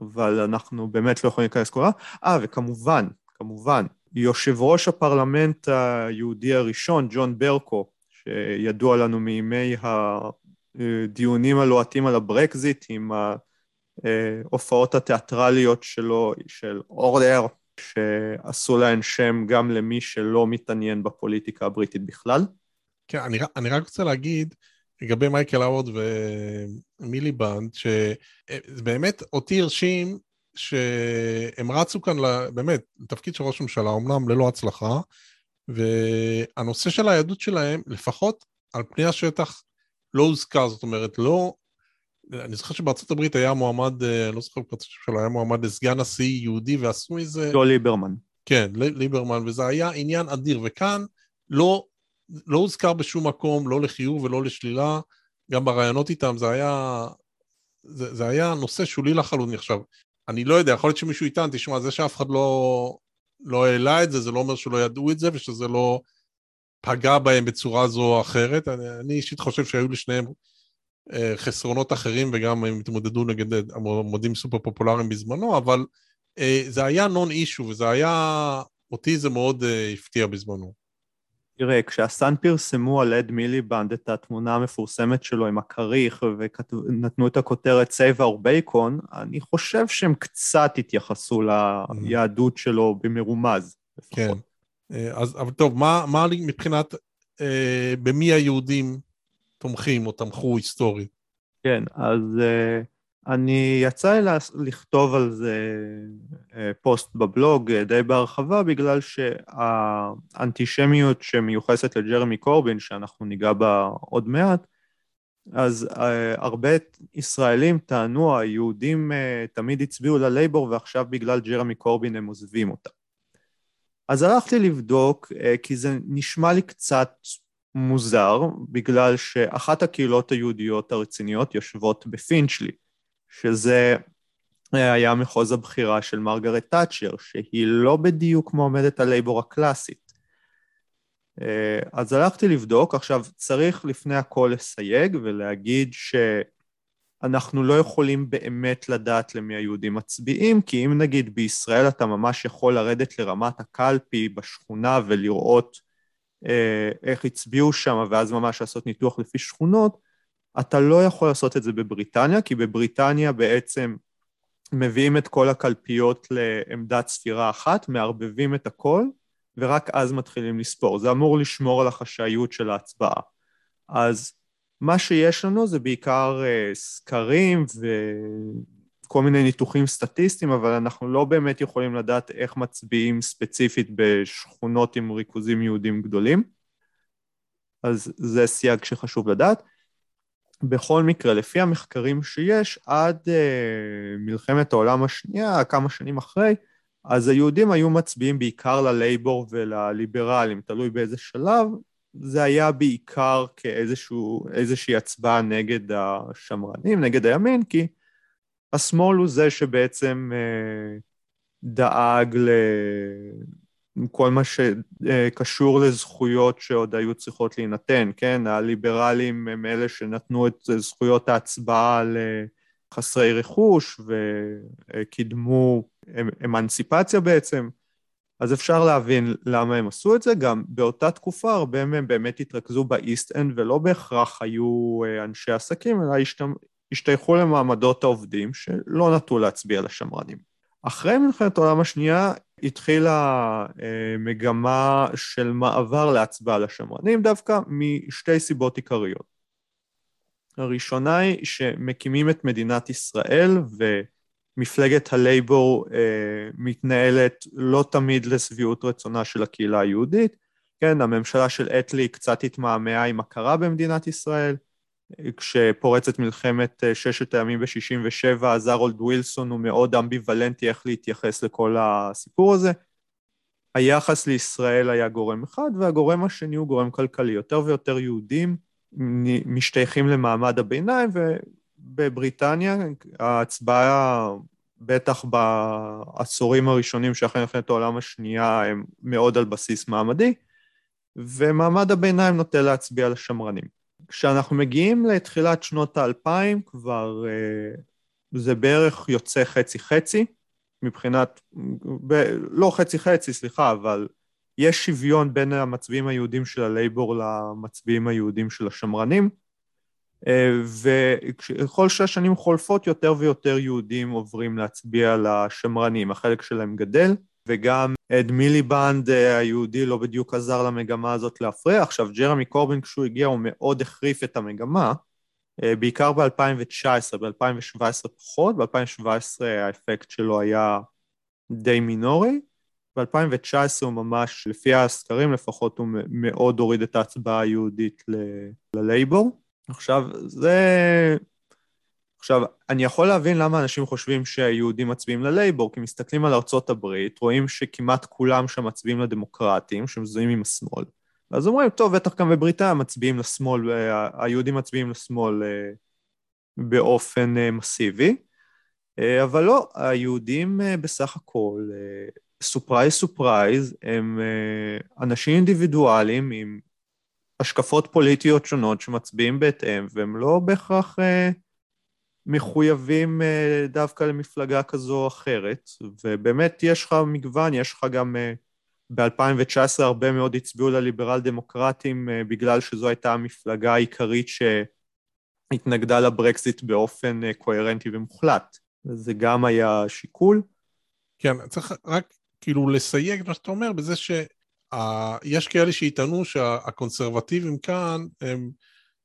אבל אנחנו באמת לא יכולים להיכנס כולה. אה, וכמובן, כמובן, יושב ראש הפרלמנט היהודי הראשון, ג'ון ברקו, שידוע לנו מימי דיונים הלוהטים על הברקזיט עם ההופעות התיאטרליות שלו, של אורדר, שעשו להן שם גם למי שלא מתעניין בפוליטיקה הבריטית בכלל. כן, אני, אני רק רוצה להגיד, לגבי מייקל האוורד ומיליבנד, שבאמת אותי הרשים שהם רצו כאן, באמת, לתפקיד של ראש ממשלה, אמנם ללא הצלחה, והנושא של היהדות שלהם, לפחות על פני השטח, לא הוזכר, זאת אומרת, לא... אני זוכר שבארצות הברית היה מועמד, אה, לא זוכר בפרצוף שלו, היה מועמד לסגן נשיא יהודי ועשו מזה... לא ליברמן. כן, ליברמן, וזה היה עניין אדיר, וכאן לא, לא הוזכר בשום מקום, לא לחיוב ולא לשלילה, גם בראיונות איתם, זה היה, זה, זה היה נושא שולי לחלוטין. עכשיו, אני לא יודע, יכול להיות שמישהו יטען, תשמע, זה שאף אחד לא, לא העלה את זה, זה לא אומר שלא ידעו את זה ושזה לא פגע בהם בצורה זו או אחרת. אני, אני אישית חושב שהיו לשניהם אה, חסרונות אחרים, וגם הם התמודדו נגד המועמדים סופר פופולריים בזמנו, אבל אה, זה היה נון אישו, וזה היה, אותי זה מאוד אה, הפתיע בזמנו. תראה, כשהסאן פרסמו על אד מיליבנד את התמונה המפורסמת שלו עם הכריך ונתנו את הכותרת Save our bacon, אני חושב שהם קצת התייחסו ליהדות שלו במרומז. לפחות. כן. אז, אבל טוב, מה, מה מבחינת, אה, במי היהודים תומכים או תמכו היסטורית? כן, אז... אה, אני, יצא לי לכתוב על זה אה, פוסט בבלוג אה, די בהרחבה, בגלל שהאנטישמיות שמיוחסת לג'רמי קורבין, שאנחנו ניגע בה עוד מעט, אז אה, הרבה ישראלים טענו, היהודים תמיד הצביעו ללייבור ועכשיו בגלל ג'רמי קורבין הם עוזבים אותה. אז הלכתי לבדוק, כי זה נשמע לי קצת מוזר, בגלל שאחת הקהילות היהודיות הרציניות יושבות בפינצ'לי. שזה היה מחוז הבחירה של מרגרט תאצ'ר, שהיא לא בדיוק מועמדת הלייבור הקלאסית. אה, אז הלכתי לבדוק, עכשיו צריך לפני הכל לסייג ולהגיד שאנחנו לא יכולים באמת לדעת למי היהודים מצביעים, כי אם נגיד בישראל אתה ממש יכול לרדת לרמת הקלפי בשכונה ולראות אה, איך הצביעו שם ואז ממש לעשות ניתוח לפי שכונות, אתה לא יכול לעשות את זה בבריטניה, כי בבריטניה בעצם מביאים את כל הקלפיות לעמדת ספירה אחת, מערבבים את הכל, ורק אז מתחילים לספור. זה אמור לשמור על החשאיות של ההצבעה. אז מה שיש לנו זה בעיקר uh, סקרים וכל מיני ניתוחים סטטיסטיים, אבל אנחנו לא באמת יכולים לדעת איך מצביעים ספציפית בשכונות עם ריכוזים יהודים גדולים. אז זה סייג שחשוב לדעת. בכל מקרה, לפי המחקרים שיש, עד uh, מלחמת העולם השנייה, כמה שנים אחרי, אז היהודים היו מצביעים בעיקר ללייבור ולליברלים, תלוי באיזה שלב, זה היה בעיקר כאיזושהי הצבעה נגד השמרנים, נגד הימין, כי השמאל הוא זה שבעצם uh, דאג ל... כל מה שקשור לזכויות שעוד היו צריכות להינתן, כן? הליברלים הם אלה שנתנו את זכויות ההצבעה לחסרי רכוש וקידמו אמנציפציה בעצם, אז אפשר להבין למה הם עשו את זה, גם באותה תקופה הרבה מהם באמת התרכזו באיסט אנד ולא בהכרח היו אנשי עסקים, אלא השתייכו למעמדות העובדים שלא נטו להצביע לשמרנים. אחרי מלחמת העולם השנייה התחילה אה, מגמה של מעבר להצבעה לשמרנים דווקא משתי סיבות עיקריות. הראשונה היא שמקימים את מדינת ישראל ומפלגת הלייבור אה, מתנהלת לא תמיד לשביעות רצונה של הקהילה היהודית. כן, הממשלה של אטלי קצת התמהמהה עם הכרה במדינת ישראל, כשפורצת מלחמת אה, ששת הימים ב-67, אז ארולד ווילסון הוא מאוד אמביוולנטי איך להתייחס לכל הסיפור הזה. היחס לישראל היה גורם אחד, והגורם השני הוא גורם כלכלי. יותר ויותר יהודים משתייכים למעמד הביניים, ובבריטניה ההצבעה, בטח בעשורים הראשונים שאחרי מלחמת העולם השנייה, הם מאוד על בסיס מעמדי, ומעמד הביניים נוטה להצביע לשמרנים. כשאנחנו מגיעים לתחילת שנות האלפיים, כבר uh, זה בערך יוצא חצי-חצי, מבחינת, ב, לא חצי-חצי, סליחה, אבל יש שוויון בין המצביעים היהודים של הלייבור למצביעים היהודים של השמרנים, וככל שהשנים חולפות, יותר ויותר יהודים עוברים להצביע לשמרנים, החלק שלהם גדל. וגם אד מיליבנד אה, היהודי לא בדיוק עזר למגמה הזאת להפריע. עכשיו, ג'רמי קורבין כשהוא הגיע הוא מאוד החריף את המגמה, אה, בעיקר ב-2019, ב-2017 פחות, ב-2017 האפקט שלו היה די מינורי, ב-2019 הוא ממש, לפי הסקרים לפחות, הוא מאוד הוריד את ההצבעה היהודית ללייבור. עכשיו, זה עכשיו, אני יכול להבין למה אנשים חושבים שהיהודים מצביעים ללייבור, כי מסתכלים על ארצות הברית, רואים שכמעט כולם שם מצביעים לדמוקרטים, שמזוהים עם השמאל. אז אומרים, טוב, בטח גם בבריטניה מצביעים לשמאל, אה, היהודים מצביעים לשמאל אה, באופן אה, מסיבי, אבל לא, היהודים בסך הכל, surprise surprise, הם אנשים אינדיבידואליים עם השקפות פוליטיות שונות שמצביעים בהתאם, והם לא בהכרח מחויבים אה, דווקא למפלגה כזו או אחרת, ובאמת יש לך מגוון, יש לך גם אה, ב-2019 הרבה מאוד הצביעו לליברל דמוקרטים אה, בגלל שזו הייתה המפלגה העיקרית שהתנגדה לברקזיט באופן אה, קוהרנטי ומוחלט. זה גם היה שיקול. כן, צריך רק כאילו לסייג את מה שאתה אומר בזה שיש כאלה שיטענו שהקונסרבטיבים כאן הם...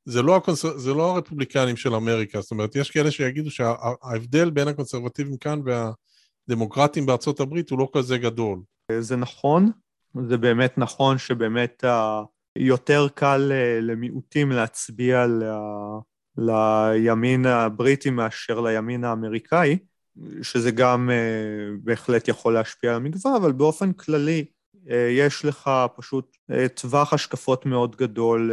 זה לא, הקונסר... זה לא הרפובליקנים של אמריקה, זאת אומרת, יש כאלה שיגידו שההבדל בין הקונסרבטיבים כאן והדמוקרטים בארצות הברית הוא לא כזה גדול. זה נכון, זה באמת נכון שבאמת יותר קל למיעוטים להצביע ל... לימין הבריטי מאשר לימין האמריקאי, שזה גם אה, בהחלט יכול להשפיע על המגוון, אבל באופן כללי אה, יש לך פשוט אה, טווח השקפות מאוד גדול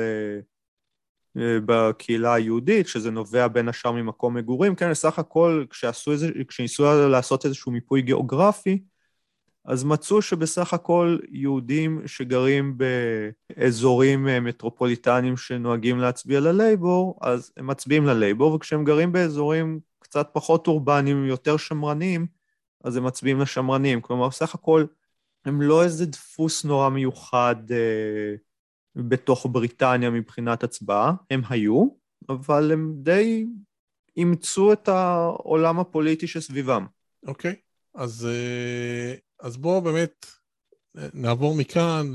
בקהילה היהודית, שזה נובע בין השאר ממקום מגורים. כן, בסך הכל, כשעשו איזה, כשניסו לעשות איזשהו מיפוי גיאוגרפי, אז מצאו שבסך הכל יהודים שגרים באזורים מטרופוליטניים שנוהגים להצביע ללייבור, אז הם מצביעים ללייבור, וכשהם גרים באזורים קצת פחות אורבניים, יותר שמרניים, אז הם מצביעים לשמרנים. כלומר, בסך הכל הם לא איזה דפוס נורא מיוחד אה, בתוך בריטניה מבחינת הצבעה, הם היו, אבל הם די אימצו את העולם הפוליטי שסביבם. אוקיי, okay. אז, אה, אז בואו באמת נעבור מכאן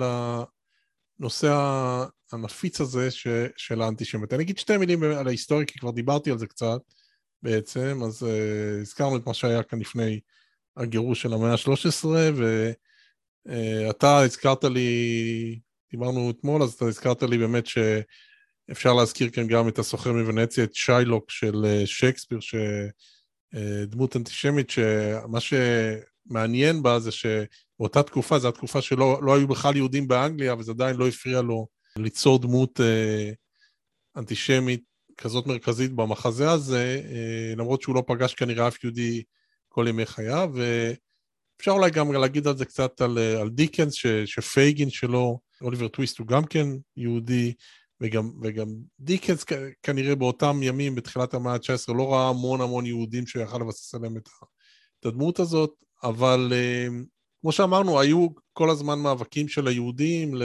לנושא הנפיץ הזה ש, של האנטישמיות. אני אגיד שתי מילים על ההיסטוריה, כי כבר דיברתי על זה קצת בעצם, אז uh, הזכרנו את מה שהיה כאן לפני הגירוש של המאה ה-13, ואתה uh, הזכרת לי דיברנו אתמול, אז אתה הזכרת לי באמת שאפשר להזכיר כאן גם את הסוחר מוונציה, את שיילוק של אה, שייקספיר, שדמות אה, אנטישמית, שמה שמעניין בה זה שבאותה תקופה, זו התקופה שלא לא היו בכלל יהודים באנגליה, וזה עדיין לא הפריע לו ליצור דמות אה, אנטישמית כזאת מרכזית במחזה הזה, למרות שהוא לא פגש כנראה אף יהודי כל ימי חייו, ואפשר אולי גם להגיד על זה קצת על, על דיקנס, ש, שפייגין שלו אוליבר טוויסט הוא גם כן יהודי, וגם, וגם דיקנס כנראה באותם ימים, בתחילת המאה ה-19, לא ראה המון המון יהודים שהוא יכל לבסס עליהם את, הדמות הזאת, אבל אה, כמו שאמרנו, היו כל הזמן מאבקים של היהודים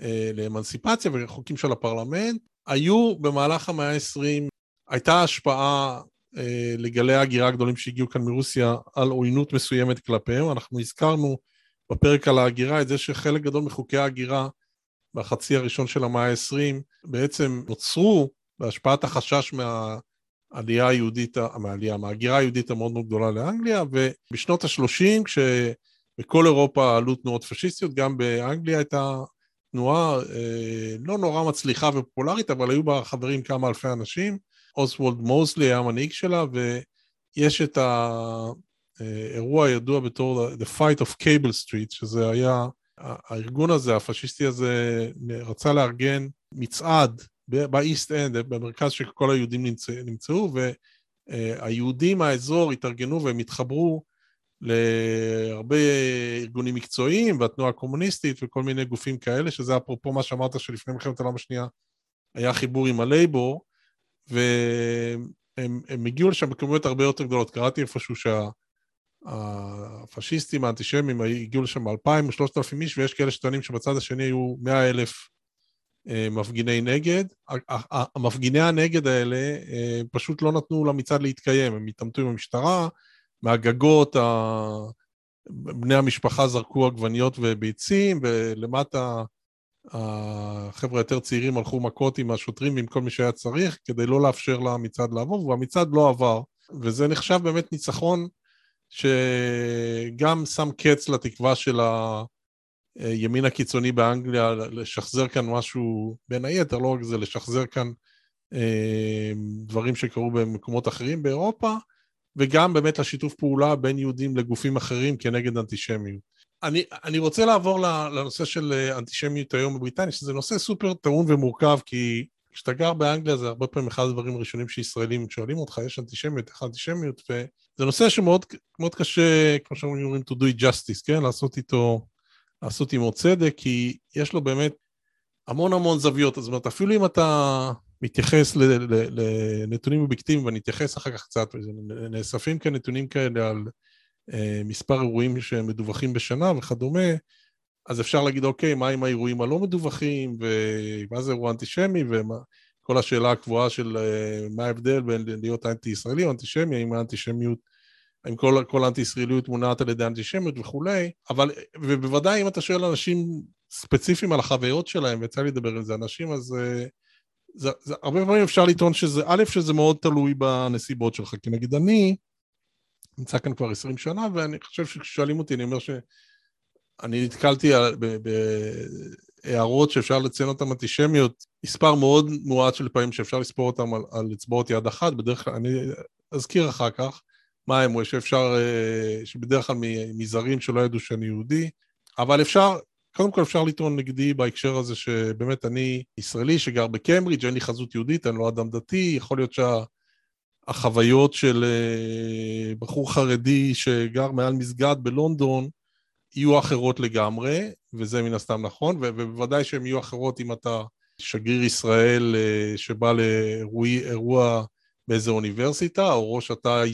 אה, לאמנסיפציה וחוקים של הפרלמנט. היו במהלך המאה ה-20, הייתה השפעה אה, לגלי ההגירה הגדולים שהגיעו כאן מרוסיה על עוינות מסוימת כלפיהם. אנחנו הזכרנו בפרק על ההגירה את זה שחלק גדול מחוקי ההגירה בחצי הראשון של המאה ה-20 בעצם נוצרו בהשפעת החשש מהעלייה היהודית, מהעלייה, מההגירה היהודית המאוד מאוד גדולה לאנגליה, ובשנות ה-30 כשבכל אירופה עלו תנועות פשיסטיות, גם באנגליה הייתה תנועה אה, לא נורא מצליחה ופופולרית, אבל היו בה חברים כמה אלפי אנשים. אוסוולד מוזלי היה המנהיג שלה, ויש את ה... אירוע ידוע בתור The Fight of Cable Street, שזה היה, הארגון הזה, הפשיסטי הזה, רצה לארגן מצעד באיסט אנד, במרכז שכל היהודים נמצא, נמצאו, והיהודים מהאזור התארגנו והם התחברו להרבה ארגונים מקצועיים והתנועה הקומוניסטית וכל מיני גופים כאלה, שזה אפרופו מה שאמרת שלפני מלחמת העולם השנייה היה חיבור עם הלייבור, והם הגיעו לשם בכמויות הרבה יותר גדולות. קראתי איפשהו שה... הפשיסטים האנטישמים הגיעו לשם 2,000 או 3,000 איש, ויש כאלה שטוענים שבצד השני היו 100 אלף אה, מפגיני נגד. המפגיני הנגד האלה אה, פשוט לא נתנו למצעד להתקיים, הם התעמתו עם המשטרה, מהגגות בני המשפחה זרקו עגבניות וביצים, ולמטה החבר'ה היותר צעירים הלכו מכות עם השוטרים ועם כל מי שהיה צריך, כדי לא לאפשר למצעד לעבור, והמצעד לא עבר. וזה נחשב באמת ניצחון שגם שם קץ לתקווה של הימין הקיצוני באנגליה לשחזר כאן משהו, בין היתר, לא רק זה, לשחזר כאן אה, דברים שקרו במקומות אחרים באירופה, וגם באמת לשיתוף פעולה בין יהודים לגופים אחרים כנגד אנטישמיות. אני, אני רוצה לעבור לנושא של אנטישמיות היום בבריטניה, שזה נושא סופר טעון ומורכב, כי כשאתה גר באנגליה זה הרבה פעמים אחד הדברים הראשונים שישראלים שואלים אותך, יש אנטישמיות, איך אנטישמיות, וזה נושא שמאוד מאוד קשה, כמו שאומרים, to do justice, כן? לעשות איתו, לעשות עמו צדק, כי יש לו באמת המון המון זוויות. זאת אומרת, אפילו אם אתה מתייחס לנתונים אובייקטיביים, ואני אתייחס אחר כך קצת, נאספים כאן נתונים כאלה על מספר אירועים שמדווחים בשנה וכדומה, אז אפשר להגיד, אוקיי, מה עם האירועים הלא מדווחים, ומה זה אירוע אנטישמי, וכל השאלה הקבועה של אה, מה ההבדל בין להיות אנטי-ישראלי או אנטישמי, האם האנטישמיות, האם כל, כל האנטי-ישראליות מונעת על ידי אנטישמיות וכולי, אבל, ובוודאי אם אתה שואל אנשים ספציפיים על החוויות שלהם, ויצא לי לדבר עם זה אנשים, אז זה, זה, זה, הרבה פעמים אפשר לטעון שזה, א', שזה מאוד תלוי בנסיבות שלך, כי נגיד אני נמצא כאן כבר 20 שנה, ואני חושב שכששואלים אותי, אני אומר ש... אני נתקלתי בהערות שאפשר לציין אותן אנטישמיות, מספר מאוד מועט של פעמים שאפשר לספור אותן על, על אצבעות יד אחת, בדרך כלל, אני אזכיר אחר כך מה הם, שאפשר, אה, שבדרך כלל מזרים שלא ידעו שאני יהודי, אבל אפשר, קודם כל אפשר לטעון נגדי בהקשר הזה שבאמת אני ישראלי שגר בקיימברידג', אין לי חזות יהודית, אני לא אדם דתי, יכול להיות שהחוויות שה... של אה, בחור חרדי שגר מעל מסגד בלונדון, יהיו אחרות לגמרי, וזה מן הסתם נכון, ובוודאי שהן יהיו אחרות אם אתה שגריר ישראל אה, שבא לאירוע באיזו אוניברסיטה, או ראש התא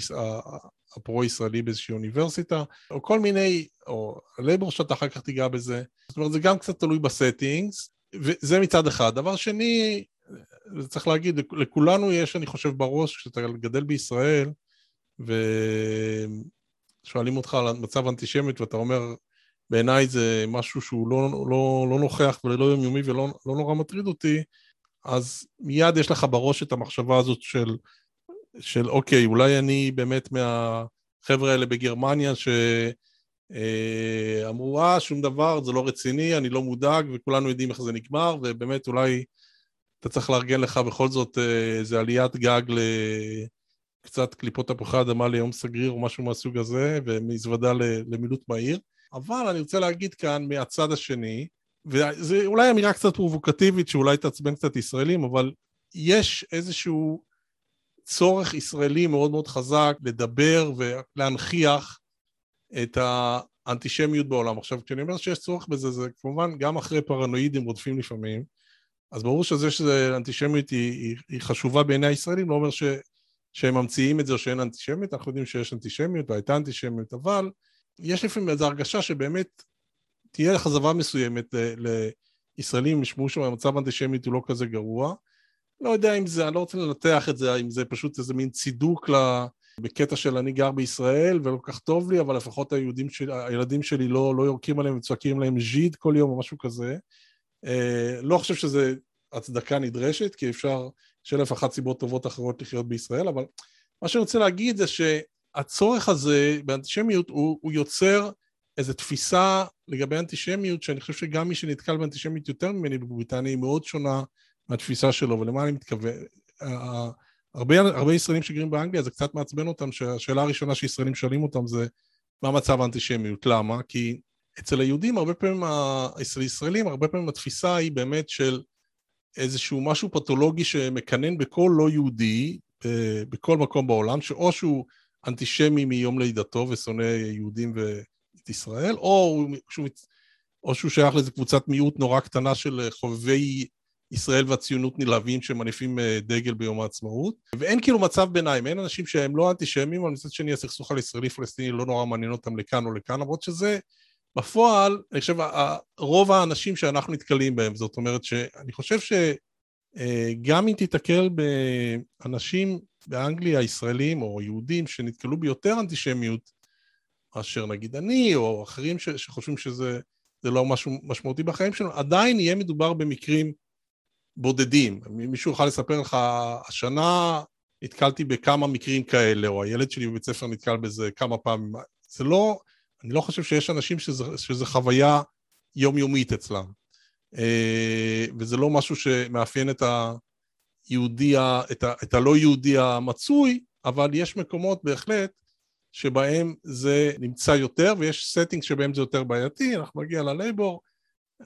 הפרו-ישראלי באיזושהי אוניברסיטה, או כל מיני, או לייבור שאתה אחר כך תיגע בזה. זאת אומרת, זה גם קצת תלוי ב settings, וזה מצד אחד. דבר שני, צריך להגיד, לכולנו יש, אני חושב, בראש, כשאתה גדל בישראל, ושואלים אותך על מצב אנטישמיות, ואתה אומר, בעיניי זה משהו שהוא לא, לא, לא נוכח ולא יומיומי ולא לא נורא מטריד אותי, אז מיד יש לך בראש את המחשבה הזאת של, של אוקיי, אולי אני באמת מהחבר'ה האלה בגרמניה שאמרו, אה, שום דבר, זה לא רציני, אני לא מודאג, וכולנו יודעים איך זה נגמר, ובאמת אולי אתה צריך לארגן לך בכל זאת אה, איזה עליית גג לקצת קליפות תפוחי אדמה ליום סגריר או משהו מהסוג הזה, ומזוודה למילוט מהיר. אבל אני רוצה להגיד כאן מהצד השני, וזו אולי אמירה קצת פרובוקטיבית שאולי תעצבן קצת ישראלים, אבל יש איזשהו צורך ישראלי מאוד מאוד חזק לדבר ולהנכיח את האנטישמיות בעולם. עכשיו, כשאני אומר שיש צורך בזה, זה כמובן גם אחרי פרנואידים רודפים לפעמים, אז ברור שזה שאנטישמיות היא, היא, היא חשובה בעיני הישראלים, לא אומר ש, שהם ממציאים את זה או שאין אנטישמיות, אנחנו יודעים שיש אנטישמיות והייתה אנטישמיות, אבל יש לפעמים איזו הרגשה שבאמת תהיה זווה מסוימת לישראלים, ישמעו שהמצב האנטישמית הוא לא כזה גרוע. לא יודע אם זה, אני לא רוצה לנתח את זה, אם זה פשוט איזה מין צידוק ל... בקטע של אני גר בישראל ולא כל כך טוב לי, אבל לפחות היהודים שלי, הילדים שלי לא, לא יורקים עליהם וצועקים להם ז'יד כל יום או משהו כזה. אה, לא חושב שזה הצדקה נדרשת, כי אפשר, יש אלף אחת סיבות טובות אחרות לחיות בישראל, אבל מה שאני רוצה להגיד זה ש... הצורך הזה באנטישמיות הוא, הוא יוצר איזו תפיסה לגבי אנטישמיות, שאני חושב שגם מי שנתקל באנטישמיות יותר ממני בבריטניה היא מאוד שונה מהתפיסה שלו, ולמה אני מתכוון? הרבה, הרבה ישראלים שגרים באנגליה, זה קצת מעצבן אותם, שהשאלה הראשונה שישראלים שואלים אותם זה מה מצב האנטישמיות, למה? כי אצל היהודים הרבה פעמים, אצל ישראלים הרבה פעמים התפיסה היא באמת של איזשהו משהו פתולוגי שמקנן בכל לא יהודי, בכל מקום בעולם, שאו שהוא אנטישמי מיום לידתו ושונא יהודים ואת ישראל, או שהוא, או שהוא שייך לאיזו קבוצת מיעוט נורא קטנה של חובבי ישראל והציונות נלהבים שמניפים אה, דגל ביום העצמאות. ואין כאילו מצב ביניים, אין אנשים שהם לא אנטישמים, אבל מצד שני הסכסוך על ישראלי-פלסטיני לא נורא מעניין אותם לכאן או לכאן, למרות שזה בפועל, אני חושב, רוב האנשים שאנחנו נתקלים בהם, זאת אומרת שאני חושב שגם אה, אם תיתקל באנשים באנגליה ישראלים או יהודים שנתקלו ביותר אנטישמיות מאשר נגיד אני או אחרים ש, שחושבים שזה לא משהו משמעותי בחיים שלנו, עדיין יהיה מדובר במקרים בודדים. מישהו יוכל לספר לך, השנה נתקלתי בכמה מקרים כאלה, או הילד שלי בבית ספר נתקל בזה כמה פעמים. זה לא, אני לא חושב שיש אנשים שזה, שזה חוויה יומיומית אצלם. אה, וזה לא משהו שמאפיין את. היהודי, את, ה, את הלא יהודי המצוי, אבל יש מקומות בהחלט שבהם זה נמצא יותר, ויש setting שבהם זה יותר בעייתי, אנחנו נגיע ללייבור,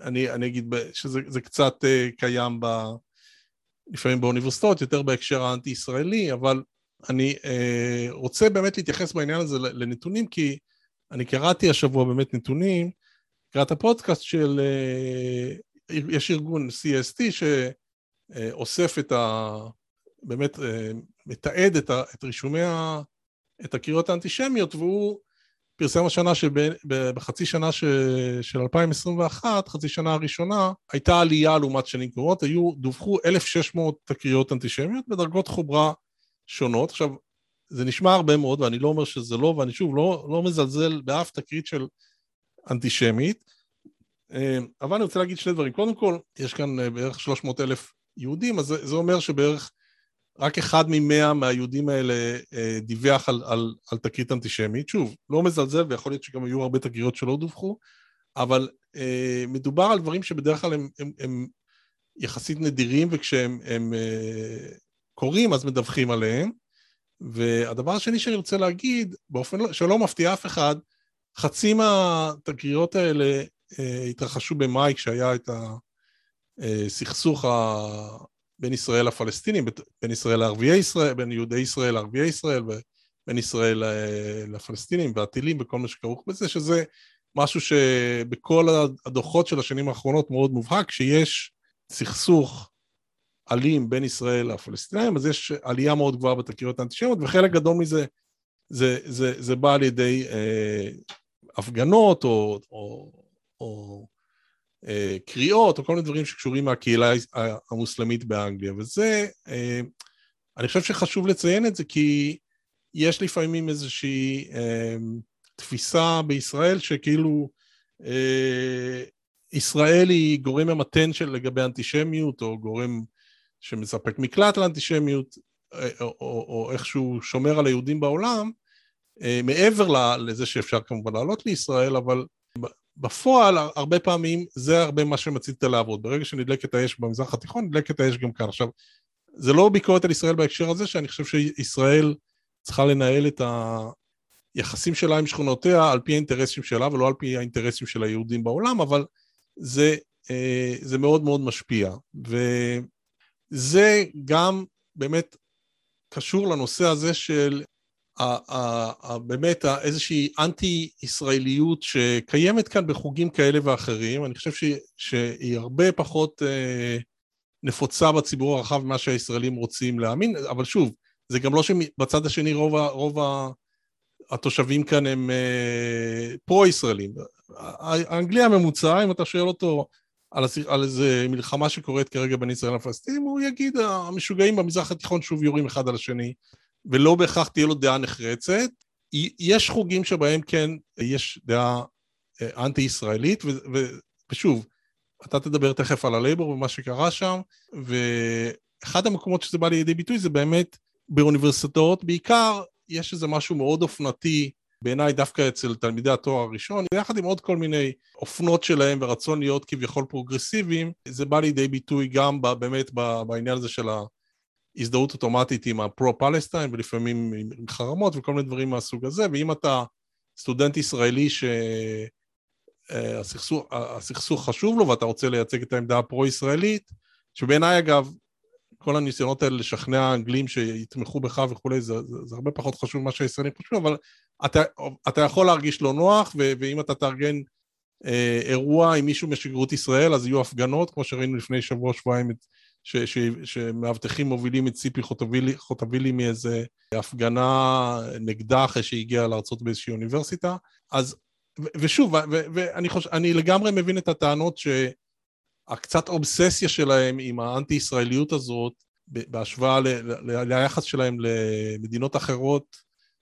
אני, אני אגיד שזה קצת uh, קיים ב, לפעמים באוניברסיטאות, יותר בהקשר האנטי-ישראלי, אבל אני uh, רוצה באמת להתייחס בעניין הזה לנתונים, כי אני קראתי השבוע באמת נתונים, קראת הפודקאסט של, uh, יש ארגון CST, ש... אה, אוסף את ה... באמת אה, מתעד את, ה... את רישומי ה... את הקריאות האנטישמיות, והוא פרסם השנה שבחצי שנה ש... של 2021, חצי שנה הראשונה, הייתה עלייה לעומת שנים קרובות, היו, דווחו 1,600 תקריות אנטישמיות בדרגות חומרה שונות. עכשיו, זה נשמע הרבה מאוד, ואני לא אומר שזה לא, ואני שוב לא, לא מזלזל באף תקרית של אנטישמית, אה, אבל אני רוצה להגיד שני דברים. קודם כל, יש כאן אה, בערך 300 אלף יהודים, אז זה, זה אומר שבערך רק אחד ממאה מהיהודים האלה אה, דיווח על, על, על תקרית אנטישמית. שוב, לא מזלזל, ויכול להיות שגם היו הרבה תקריות שלא דווחו, אבל אה, מדובר על דברים שבדרך כלל הם, הם, הם יחסית נדירים, וכשהם הם, אה, קורים אז מדווחים עליהם. והדבר השני שאני רוצה להגיד, באופן שלא מפתיע אף אחד, חצי מהתקריות האלה אה, התרחשו במאי כשהיה את הסכסוך ה... בין ישראל לפלסטינים, בין ישראל לערביי ישראל, בין יהודי ישראל לערביי ישראל, ובין ישראל אה, לפלסטינים והטילים וכל מה שכרוך בזה, שזה משהו שבכל הדוחות של השנים האחרונות מאוד מובהק, שיש סכסוך אלים בין ישראל לפלסטינים, אז יש עלייה מאוד גבוהה בתקריות האנטישמיות, וחלק גדול מזה זה, זה, זה בא על ידי אה, הפגנות או, או, או קריאות או כל מיני דברים שקשורים מהקהילה המוסלמית באנגליה, וזה, אה, אני חושב שחשוב לציין את זה כי יש לפעמים איזושהי אה, תפיסה בישראל שכאילו אה, ישראל היא גורם ממתן של לגבי אנטישמיות או גורם שמספק מקלט לאנטישמיות, או, או, או איכשהו שומר על היהודים בעולם, מעבר לזה שאפשר כמובן לעלות לישראל, אבל בפועל, הרבה פעמים זה הרבה מה שמצית הלהבות. ברגע שנדלקת האש במזרח התיכון, נדלקת האש גם כאן. עכשיו, זה לא ביקורת על ישראל בהקשר הזה, שאני חושב שישראל צריכה לנהל את היחסים שלה עם שכונותיה על פי האינטרסים שלה ולא על פי האינטרסים של היהודים בעולם, אבל זה, אה, זה מאוד מאוד משפיע. וזה גם באמת קשור לנושא הזה של באמת איזושהי אנטי-ישראליות שקיימת כאן בחוגים כאלה ואחרים, אני חושב שהיא, שהיא הרבה פחות אה, נפוצה בציבור הרחב ממה שהישראלים רוצים להאמין, אבל שוב, זה גם לא שבצד השני רוב, רוב התושבים כאן הם אה, פרו-ישראלים. האנגלי הממוצע, אם אתה שואל אותו על, על איזה מלחמה שקורית כרגע בין ישראל לפלסטינים, הוא יגיד, המשוגעים במזרח התיכון שוב יורים אחד על השני. ולא בהכרח תהיה לו דעה נחרצת. יש חוגים שבהם כן יש דעה אה, אנטי-ישראלית, ושוב, אתה תדבר תכף על הלייבור ומה שקרה שם, ואחד המקומות שזה בא לידי ביטוי זה באמת באוניברסיטאות בעיקר, יש איזה משהו מאוד אופנתי בעיניי דווקא אצל תלמידי התואר הראשון, ביחד עם עוד כל מיני אופנות שלהם ורצון להיות כביכול פרוגרסיביים, זה בא לידי ביטוי גם באמת בעניין הזה של הזדהות אוטומטית עם ה pro-Palestine ולפעמים עם חרמות וכל מיני דברים מהסוג הזה, ואם אתה סטודנט ישראלי שהסכסוך אה, חשוב לו ואתה רוצה לייצג את העמדה הפרו-ישראלית, שבעיניי אגב, כל הניסיונות האלה לשכנע אנגלים שיתמכו בך וכולי, זה, זה, זה הרבה פחות חשוב ממה שהישראלים חושבים, אבל אתה, אתה יכול להרגיש לא נוח, ו, ואם אתה תארגן אה, אירוע עם מישהו משגרירות ישראל, אז יהיו הפגנות, כמו שראינו לפני שבוע-שבועיים את ש, ש, שמאבטחים מובילים את ציפי חוטבילי, חוטבילי מאיזה הפגנה נגדה אחרי שהגיעה לארצות באיזושהי אוניברסיטה. אז, ו, ושוב, ו, ואני חושב, אני לגמרי מבין את הטענות שהקצת אובססיה שלהם עם האנטי-ישראליות הזאת, בהשוואה ל, ל, ליחס שלהם למדינות אחרות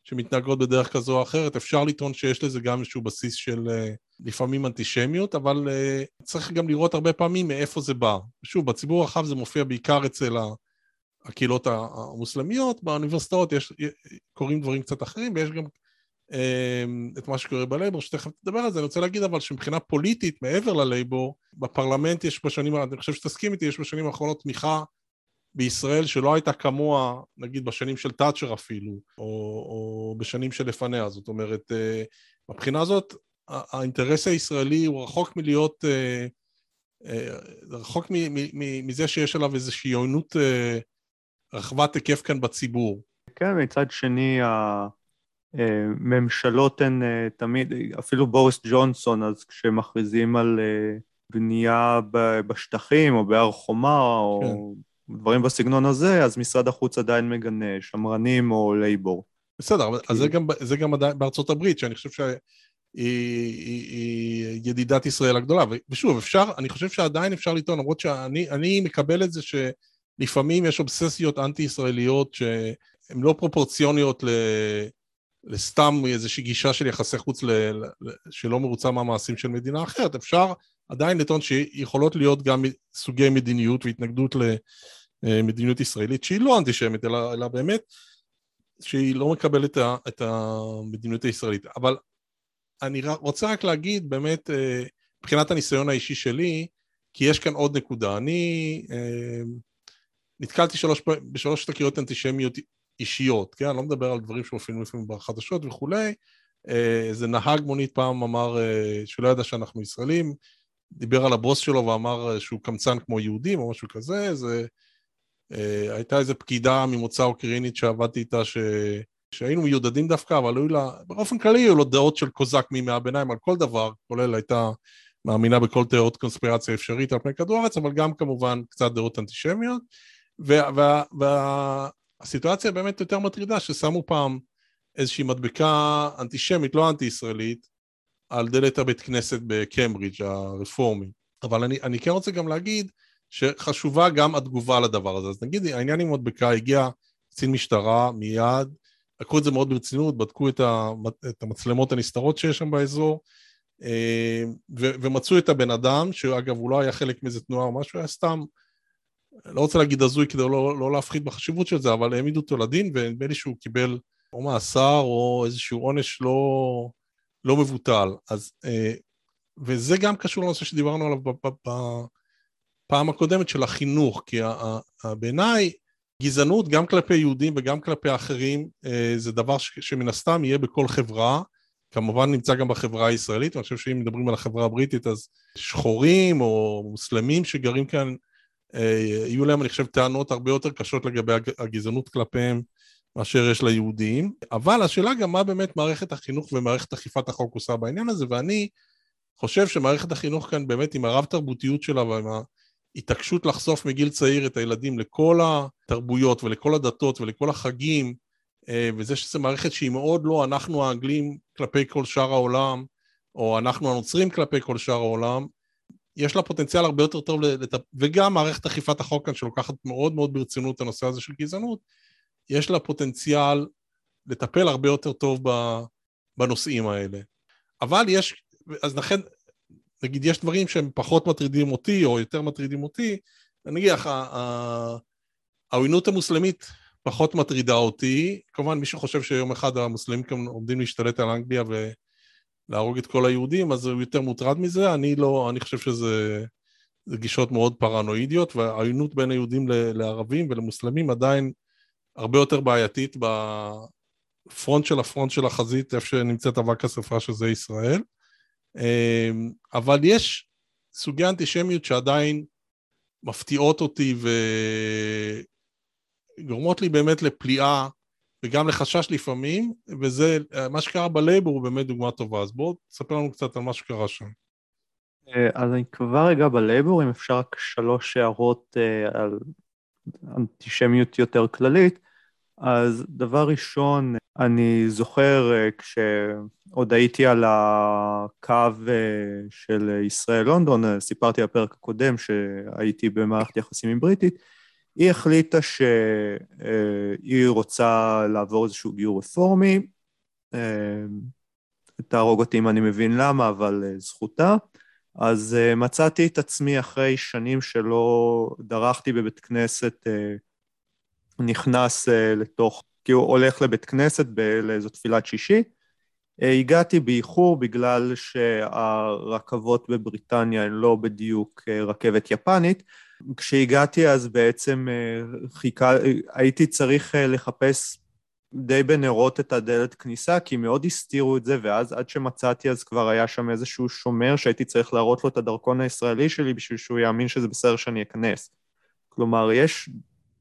שמתנהגות בדרך כזו או אחרת, אפשר לטעון שיש לזה גם איזשהו בסיס של אה, לפעמים אנטישמיות, אבל uh, צריך גם לראות הרבה פעמים מאיפה זה בא. שוב, בציבור הרחב זה מופיע בעיקר אצל הקהילות המוסלמיות, באוניברסיטאות יש, קורים דברים קצת אחרים, ויש גם את מה שקורה בלייבור, שתכף תדבר על זה. אני רוצה להגיד אבל שמבחינה פוליטית, מעבר ללייבור, בפרלמנט יש בשנים, אני חושב שתסכים איתי, יש בשנים האחרונות תמיכה בישראל שלא הייתה כמוה, נגיד בשנים של תאצ'ר אפילו, או, או בשנים שלפניה. זאת אומרת, uh, מבחינה הזאת, האינטרס הישראלי הוא רחוק מלהיות, אה, אה, רחוק מזה שיש עליו איזושהי עוינות אה, רחבת היקף כאן בציבור. כן, מצד שני, הממשלות הן תמיד, אפילו בוריס ג'ונסון, אז כשמכריזים על בנייה בשטחים או בהר חומה, או כן. דברים בסגנון הזה, אז משרד החוץ עדיין מגנה, שמרנים או לייבור. בסדר, כי... אז זה גם, זה גם עדיין בארצות הברית, שאני חושב שהיא היא, היא ידידת ישראל הגדולה. ושוב, אפשר, אני חושב שעדיין אפשר לטעון, למרות שאני מקבל את זה שלפעמים יש אובססיות אנטי-ישראליות שהן לא פרופורציוניות ל... לסתם איזושהי גישה של יחסי חוץ ל, ל, שלא מרוצה מהמעשים של מדינה אחרת. אפשר עדיין לטעון שיכולות להיות גם סוגי מדיניות והתנגדות למדיניות ישראלית שהיא לא אנטישמית, אלא, אלא באמת שהיא לא מקבלת את המדיניות הישראלית. אבל אני רוצה רק להגיד באמת, אה, מבחינת הניסיון האישי שלי, כי יש כאן עוד נקודה. אני אה, נתקלתי שלוש, בשלוש תקריות אנטישמיות אישיות, כן? אני לא מדבר על דברים שמופיעים לפעמים בחדשות וכולי. אה, איזה נהג מונית פעם אמר שלא ידע שאנחנו ישראלים, דיבר על הבוס שלו ואמר שהוא קמצן כמו יהודים או משהו כזה, זה... הייתה איזו פקידה ממוצא אוקראינית שעבדתי איתה ש... שהיינו מיודדים דווקא, אבל היו לה, באופן כללי היו לו דעות של קוזק מימי הביניים על כל דבר, כולל הייתה מאמינה בכל תיאוריות קונספירציה אפשרית על פני כדור הארץ, אבל גם כמובן קצת דעות אנטישמיות. והסיטואציה וה, וה, באמת יותר מטרידה, ששמו פעם איזושהי מדבקה אנטישמית, לא אנטי-ישראלית, על דלת הבית כנסת בקיימברידג' הרפורמי. אבל אני, אני כן רוצה גם להגיד שחשובה גם התגובה לדבר הזה. אז נגיד העניין עם מדבקה, הגיע קצין משטרה מיד, לקחו את זה מאוד ברצינות, בדקו את, המצלמות הנסתרות שיש שם באזור, אה, ומצאו את הבן אדם, שאגב הוא לא היה חלק מאיזה תנועה או משהו, היה סתם, לא רוצה להגיד הזוי כדי לא, לא להפחית בחשיבות של זה, אבל העמידו אותו לדין, ונדמה לי שהוא קיבל או מאסר או איזשהו עונש לא, לא מבוטל. אז, אה, וזה גם קשור לנושא שדיברנו עליו בפעם הקודמת של החינוך, כי בעיניי גזענות גם כלפי יהודים וגם כלפי אחרים אה, זה דבר שמן הסתם יהיה בכל חברה, כמובן נמצא גם בחברה הישראלית, ואני חושב שאם מדברים על החברה הבריטית אז שחורים או מוסלמים שגרים כאן, אה, יהיו להם אני חושב טענות הרבה יותר קשות לגבי הגזענות כלפיהם מאשר יש ליהודים, אבל השאלה גם מה באמת מערכת החינוך ומערכת אכיפת החוק עושה בעניין הזה, ואני חושב שמערכת החינוך כאן באמת עם הרב תרבותיות שלה ועם התעקשות לחשוף מגיל צעיר את הילדים לכל התרבויות ולכל הדתות ולכל החגים, אה, וזה שזו מערכת שהיא מאוד לא אנחנו האנגלים כלפי כל שאר העולם, או אנחנו הנוצרים כלפי כל שאר העולם, יש לה פוטנציאל הרבה יותר טוב, לת... וגם מערכת אכיפת החוק כאן שלוקחת מאוד מאוד ברצינות את הנושא הזה של גזענות, יש לה פוטנציאל לטפל הרבה יותר טוב בנושאים האלה. אבל יש, אז לכן נגיד יש דברים שהם פחות מטרידים אותי או יותר מטרידים אותי, נניח העוינות המוסלמית פחות מטרידה אותי, כמובן מי שחושב שיום אחד המוסלמים כאן עומדים להשתלט על אנגליה ולהרוג את כל היהודים, אז הוא יותר מוטרד מזה, אני לא, אני חושב שזה גישות מאוד פרנואידיות, והעוינות בין היהודים לערבים ולמוסלמים עדיין הרבה יותר בעייתית בפרונט של הפרונט של החזית, איפה שנמצאת אבק השרפה שזה ישראל. אמ, אבל יש סוגי אנטישמיות שעדיין מפתיעות אותי וגורמות לי באמת לפליאה וגם לחשש לפעמים, וזה, מה שקרה בלייבור הוא באמת דוגמה טובה. אז בואו תספר לנו קצת על מה שקרה שם. אה, אז אני כבר רגע בלייבור, אם אפשר רק שלוש הערות אה, על אנטישמיות יותר כללית. אז דבר ראשון, אני זוכר אה, כשעוד הייתי על הקו אה, של ישראל-לונדון, אה, סיפרתי בפרק הקודם שהייתי במערכת יחסים עם בריטית, היא החליטה שהיא רוצה לעבור איזשהו גיור רפורמי, תהרוג אותי אם אני מבין למה, אבל זכותה. אז מצאתי את עצמי אחרי שנים שלא דרכתי בבית כנסת נכנס uh, לתוך, כי הוא הולך לבית כנסת לאיזו תפילת שישי. Uh, הגעתי באיחור בגלל שהרכבות בבריטניה הן לא בדיוק uh, רכבת יפנית. כשהגעתי אז בעצם uh, חיכה, הייתי צריך uh, לחפש די בנרות את הדלת כניסה, כי מאוד הסתירו את זה, ואז עד שמצאתי אז כבר היה שם איזשהו שומר שהייתי צריך להראות לו את הדרכון הישראלי שלי בשביל שהוא יאמין שזה בסדר שאני אכנס. כלומר, יש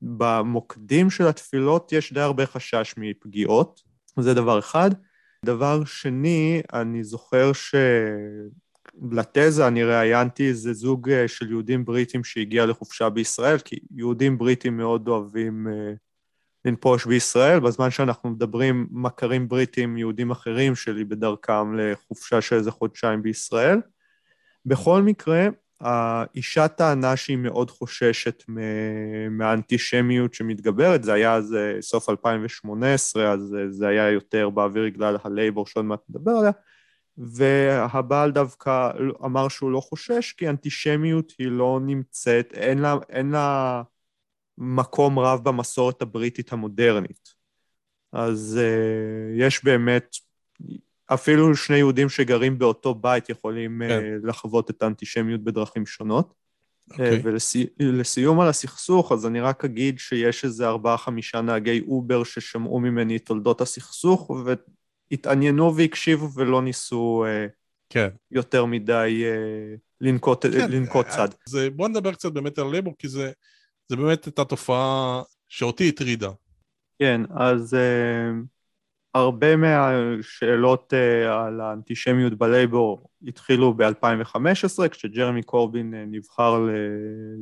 במוקדים של התפילות יש די הרבה חשש מפגיעות, זה דבר אחד. דבר שני, אני זוכר שלתזה אני ראיינתי איזה זוג אה, של יהודים בריטים שהגיע לחופשה בישראל, כי יהודים בריטים מאוד אוהבים אה, לנפוש בישראל, בזמן שאנחנו מדברים מכרים בריטים, יהודים אחרים שלי בדרכם לחופשה של איזה חודשיים בישראל. בכל מקרה, האישה טענה שהיא מאוד חוששת מהאנטישמיות שמתגברת, זה היה אז אה, סוף 2018, אז אה, זה היה יותר באוויר בגלל הלייבור שעוד מעט נדבר עליה, והבעל דווקא אמר שהוא לא חושש, כי אנטישמיות היא לא נמצאת, אין לה, אין לה מקום רב במסורת הבריטית המודרנית. אז uh, יש באמת, אפילו שני יהודים שגרים באותו בית יכולים כן. אה, לחוות את האנטישמיות בדרכים שונות. Okay. אוקיי. Uh, ולסיום על הסכסוך, אז אני רק אגיד שיש איזה ארבעה-חמישה נהגי אובר ששמעו ממני את תולדות הסכסוך, והתעניינו והקשיבו ולא ניסו אה, כן. יותר מדי לנקוט, כן. לנקוט צד. אז בוא נדבר קצת באמת על לייבור, כי זה... זה באמת הייתה תופעה שאותי הטרידה. כן, אז הרבה מהשאלות uh, על האנטישמיות בלייבור התחילו ב-2015, כשג'רמי קורבין uh, נבחר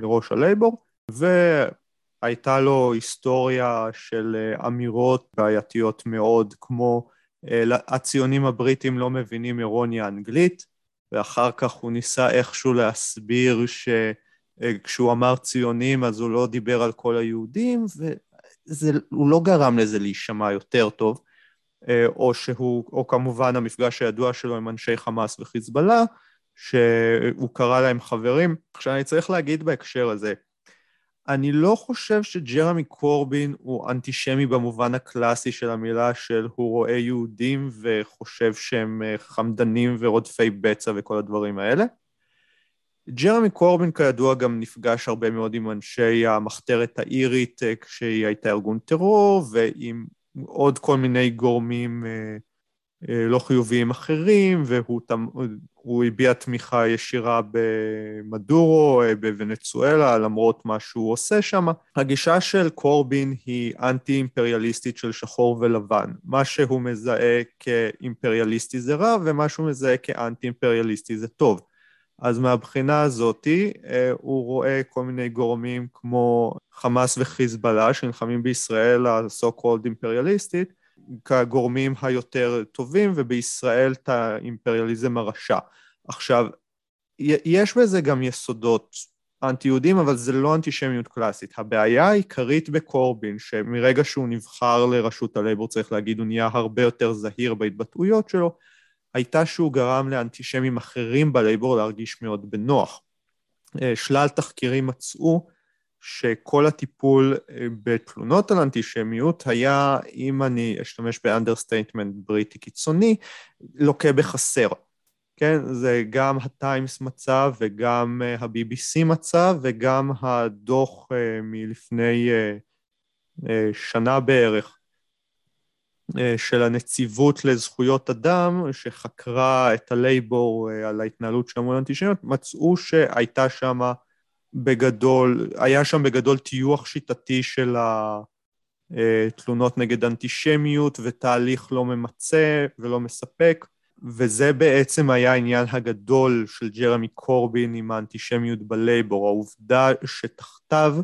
לראש הלייבור, והייתה לו היסטוריה של uh, אמירות בעייתיות מאוד, כמו הציונים הבריטים לא מבינים אירוניה אנגלית, ואחר כך הוא ניסה איכשהו להסביר ש... אה, כשהוא אמר ציונים אז הוא לא דיבר על כל היהודים, והוא לא גרם לזה להישמע יותר טוב, אה, או שהוא, או כמובן המפגש הידוע שלו עם אנשי חמאס וחיזבאללה, שהוא קרא להם חברים. עכשיו אני צריך להגיד בהקשר הזה, אני לא חושב שג'רמי קורבין הוא אנטישמי במובן הקלאסי של המילה של הוא רואה יהודים וחושב שהם אה, חמדנים ורודפי בצע וכל הדברים האלה. ג'רמי קורבין כידוע גם נפגש הרבה מאוד עם אנשי המחתרת האירית אה, כשהיא הייתה ארגון טרור ועם עוד כל מיני גורמים אה, אה, לא חיוביים אחרים והוא הביע תמיכה ישירה במדורו, בוונצואלה, למרות מה שהוא עושה שם. הגישה של קורבין היא אנטי-אימפריאליסטית של שחור ולבן. מה שהוא מזהה כאימפריאליסטי זה רע ומה שהוא מזהה כאנטי-אימפריאליסטי זה טוב. אז מהבחינה הזאתי אה, הוא רואה כל מיני גורמים כמו חמאס וחיזבאללה שנלחמים בישראל ה-so called אימפריאליסטית כגורמים היותר טובים ובישראל את האימפריאליזם הרשע. עכשיו, יש בזה גם יסודות אנטי-יהודים, אבל זה לא אנטישמיות קלאסית. הבעיה העיקרית בקורבין, שמרגע שהוא נבחר לראשות הלייבור, צריך להגיד, הוא נהיה הרבה יותר זהיר בהתבטאויות שלו, הייתה שהוא גרם לאנטישמים אחרים בלייבור להרגיש מאוד בנוח. אה, שלל תחקירים מצאו שכל הטיפול אה, בתלונות על אנטישמיות היה, אם אני אשתמש ב understatement בריטי קיצוני, לוקה בחסר. כן, זה גם הטיימס מצא וגם אה, ה-BBC מצא וגם הדוח מלפני שנה בערך של הנציבות לזכויות אדם, שחקרה את הלייבור אה, על ההתנהלות שם מול אנטישמיות, מצאו שהייתה שם בגדול, היה שם בגדול טיוח שיטתי של התלונות אה, נגד אנטישמיות ותהליך לא ממצה ולא מספק, וזה בעצם היה העניין הגדול של ג'רמי קורבין עם האנטישמיות בלייבור, העובדה שתחתיו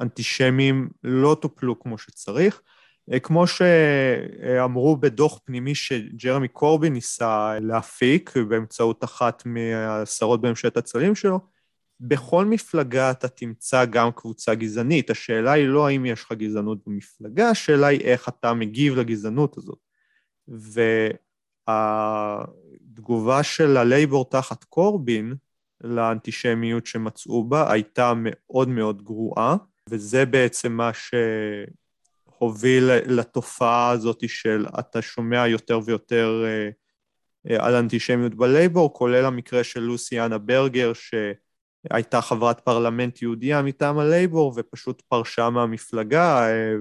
אנטישמים לא טופלו כמו שצריך, אה, כמו שאמרו בדוח פנימי שג'רמי קורבי ניסה להפיק באמצעות אחת מהעשרות בממשלת הצללים שלו, בכל מפלגה אתה תמצא גם קבוצה גזענית. השאלה היא לא האם יש לך גזענות במפלגה, השאלה היא איך אתה מגיב לגזענות הזאת. והתגובה של הלייבור תחת קורבין לאנטישמיות שמצאו בה הייתה מאוד מאוד גרועה, וזה בעצם מה ש... הוביל לתופעה הזאת של אתה שומע יותר ויותר אה, אה, על אנטישמיות בלייבור, כולל המקרה של לוסיאנה ברגר, שהייתה חברת פרלמנט יהודייה מטעם הלייבור ופשוט פרשה מהמפלגה אה,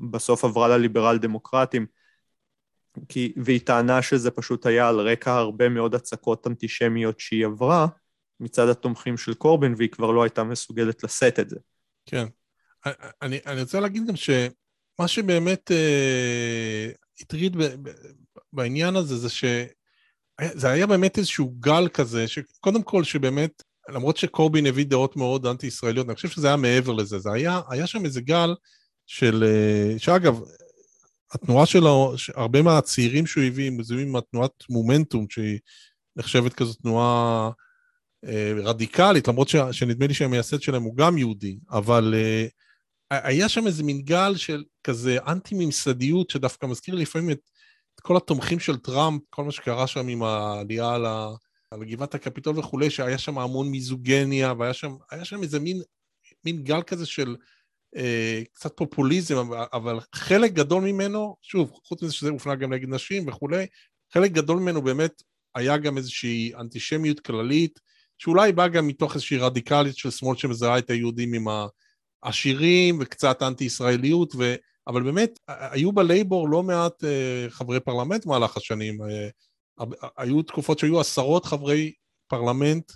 ובסוף עברה לליברל דמוקרטים, כי, והיא טענה שזה פשוט היה על רקע הרבה מאוד הצקות אנטישמיות שהיא עברה מצד התומכים של קורבין, והיא כבר לא הייתה מסוגלת לשאת את זה. כן. אני, אני רוצה להגיד גם ש... מה שבאמת אה, הטריד ב, ב, בעניין הזה זה שזה היה באמת איזשהו גל כזה, שקודם כל שבאמת, למרות שקורבין הביא דעות מאוד אנטי-ישראליות, אני חושב שזה היה מעבר לזה, זה היה, היה שם איזה גל של, אה, שאגב, התנועה שלו, הרבה מהצעירים שהוא הביא, מזוהים עם התנועת מומנטום, שהיא נחשבת כזו תנועה אה, רדיקלית, למרות ש, שנדמה לי שהמייסד שלהם הוא גם יהודי, אבל אה, היה שם איזה מין גל של כזה אנטי-ממסדיות, שדווקא מזכיר לי לפעמים את, את כל התומכים של טראמפ, כל מה שקרה שם עם העלייה על, ה, על גבעת הקפיטול וכולי, שהיה שם המון מיזוגניה, והיה שם, שם איזה מין, מין גל כזה של אה, קצת פופוליזם, אבל חלק גדול ממנו, שוב, חוץ מזה שזה הופנה גם נגד נשים וכולי, חלק גדול ממנו באמת היה גם איזושהי אנטישמיות כללית, שאולי באה גם מתוך איזושהי רדיקליות של שמאל שמזהה את היהודים עם העשירים וקצת אנטי-ישראליות, ו... אבל באמת, היו בלייבור לא מעט אה, חברי פרלמנט במהלך השנים. אה, היו תקופות שהיו עשרות חברי פרלמנט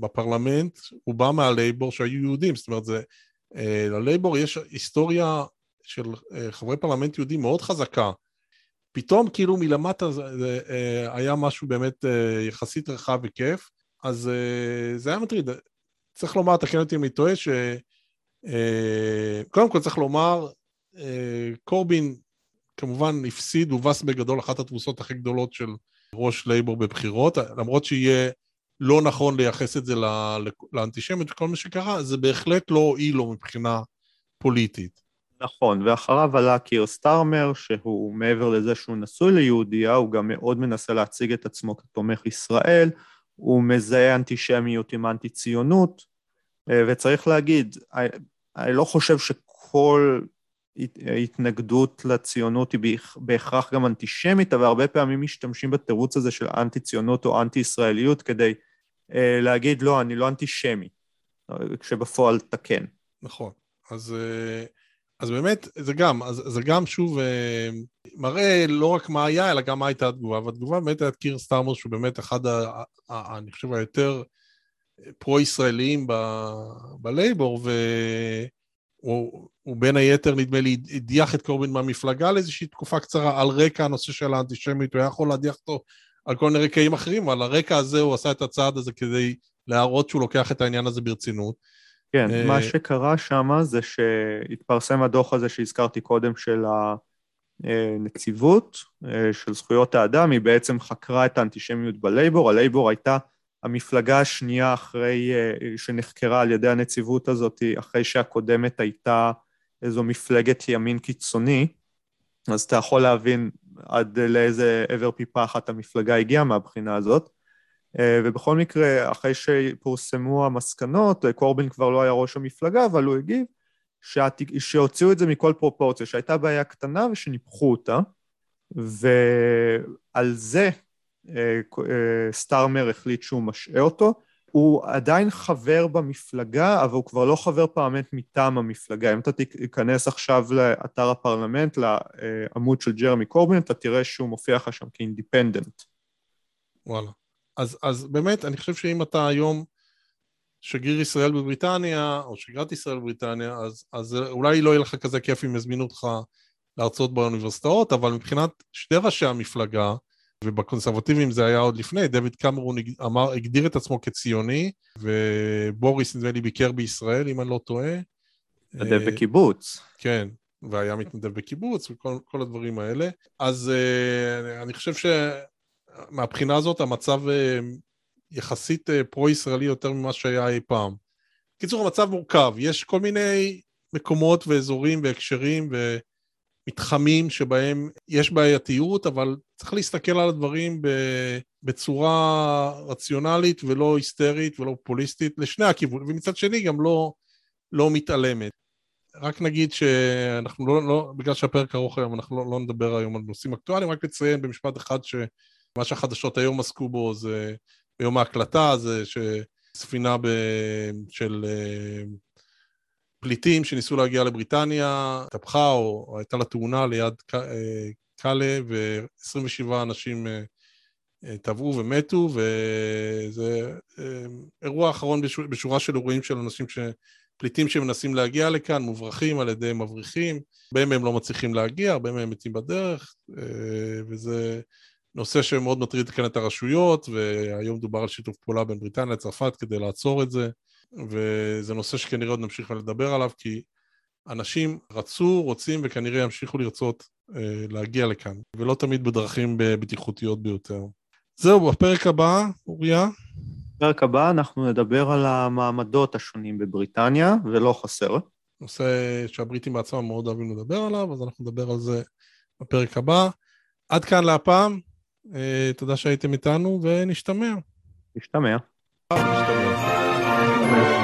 בפרלמנט, רובם מהלייבור שהיו יהודים, זאת אומרת, זה, אה, ללייבור יש היסטוריה של אה, חברי פרלמנט יהודים מאוד חזקה. פתאום כאילו מלמטה זה, אה, היה משהו באמת אה, יחסית רחב היקף, אז אה, זה היה מטריד. צריך לומר, תקן אותי אם אני טועה, ש... אה, קודם כל צריך לומר, אה, קורבין כמובן הפסיד, הובס בגדול אחת התבוסות הכי גדולות של ראש לייבור בבחירות, למרות שיהיה לא נכון לייחס את זה לאנטישמיות וכל מה שקרה, זה בהחלט לא הועיל לו מבחינה פוליטית. נכון, ואחריו עלה קיר סטארמר, שהוא מעבר לזה שהוא נשוי ליהודייה, הוא גם מאוד מנסה להציג את עצמו כתומך ישראל, הוא מזהה אנטישמיות עם אנטי ציונות, אה, וצריך להגיד, אני לא חושב שכל התנגדות לציונות היא בהכרח גם אנטישמית, אבל הרבה פעמים משתמשים בתירוץ הזה של אנטי ציונות או אנטי ישראליות כדי אה, להגיד לא, אני לא אנטישמי, כשבפועל תקן. נכון, אז, אה, אז באמת זה גם, אז, זה גם שוב מראה לא רק מה היה, אלא גם מה הייתה התגובה, והתגובה באמת הייתה קיר סטארמוס, שהוא באמת אחד, ה, ה, אני חושב, היותר פרו-ישראליים בלייבור, והוא בין היתר, נדמה לי, הדיח את קורבין מהמפלגה לאיזושהי תקופה קצרה על רקע הנושא של האנטישמיות, הוא היה יכול להדיח אותו על כל מיני רקעים אחרים, אבל על הרקע הזה הוא עשה את הצעד הזה כדי להראות שהוא לוקח את העניין הזה ברצינות. כן, uh, מה שקרה שם זה שהתפרסם הדוח הזה שהזכרתי קודם של הנציבות אה, של זכויות האדם, היא בעצם חקרה את האנטישמיות בלייבור, הלייבור הייתה המפלגה השנייה אחרי, אה, שנחקרה על ידי הנציבות הזאת, אחרי שהקודמת הייתה איזו מפלגת ימין קיצוני, אז אתה יכול להבין עד לאיזה עבר פיפה אחת המפלגה הגיעה מהבחינה הזאת. אה, ובכל מקרה, אחרי שפורסמו המסקנות, קורבין כבר לא היה ראש המפלגה, אבל הוא הגיב שהוציאו את זה מכל פרופורציה, שהייתה בעיה קטנה ושניפחו אותה, ועל זה אה, אה, סטארמר החליט שהוא משעה אותו. הוא עדיין חבר במפלגה, אבל הוא כבר לא חבר פרלמנט מטעם המפלגה. אם אתה תיכנס עכשיו לאתר הפרלמנט, לעמוד של ג'רמי קורבין, אתה תראה שהוא מופיע לך שם כ independent. וואלה. אז, אז באמת, אני חושב שאם אתה היום שגריר ישראל בבריטניה, או שגרת ישראל בבריטניה, אז, אז אולי לא יהיה לך כזה כיף אם יזמינו אותך להרצות באוניברסיטאות, אבל מבחינת שני ראשי המפלגה, ובקונסרבטיבים זה היה עוד לפני, דויד קמרון אמר, הגדיר את עצמו כציוני, ובוריס נדמה לי ביקר בישראל, אם אני לא טועה. מתנדב אה, בקיבוץ. כן, והיה מתנדב בקיבוץ וכל הדברים האלה. אז אה, אני חושב שמהבחינה הזאת המצב אה, יחסית פרו-ישראלי יותר ממה שהיה אי פעם. בקיצור, המצב מורכב, יש כל מיני מקומות ואזורים והקשרים ו... מתחמים שבהם יש בעייתיות, אבל צריך להסתכל על הדברים בצורה רציונלית ולא היסטרית ולא פופוליסטית לשני הכיוונים, ומצד שני גם לא, לא מתעלמת. רק נגיד שאנחנו לא, לא, בגלל שהפרק ארוך היום, אנחנו לא, לא נדבר היום על נושאים אקטואליים, רק לציין במשפט אחד שמה שהחדשות היום עסקו בו זה, ביום ההקלטה, זה שספינה ב, של פליטים שניסו להגיע לבריטניה, התהפכה או, או הייתה לה תאונה ליד אה, קאלה ו-27 אנשים אה, אה, טבעו ומתו, וזה אירוע אחרון בשורה של אירועים של אנשים ש... פליטים שמנסים להגיע לכאן, מוברחים על ידי מבריחים, הרבה מהם לא מצליחים להגיע, הרבה מהם מתים בדרך, וזה נושא שמאוד מטריד כאן את הרשויות, והיום דובר על שיתוף פעולה בין בריטניה לצרפת כדי לעצור את זה. וזה נושא שכנראה עוד נמשיך לדבר עליו, כי אנשים רצו, רוצים וכנראה ימשיכו לרצות אה, להגיע לכאן, ולא תמיד בדרכים בטיחותיות ביותר. זהו, בפרק הבא, אוריה. בפרק הבא אנחנו נדבר על המעמדות השונים בבריטניה, ולא חסר. נושא שהבריטים בעצמם מאוד אוהבים לדבר עליו, אז אנחנו נדבר על זה בפרק הבא. עד כאן להפעם, אה, תודה שהייתם איתנו ונשתמע. נשתמע. נשתמע.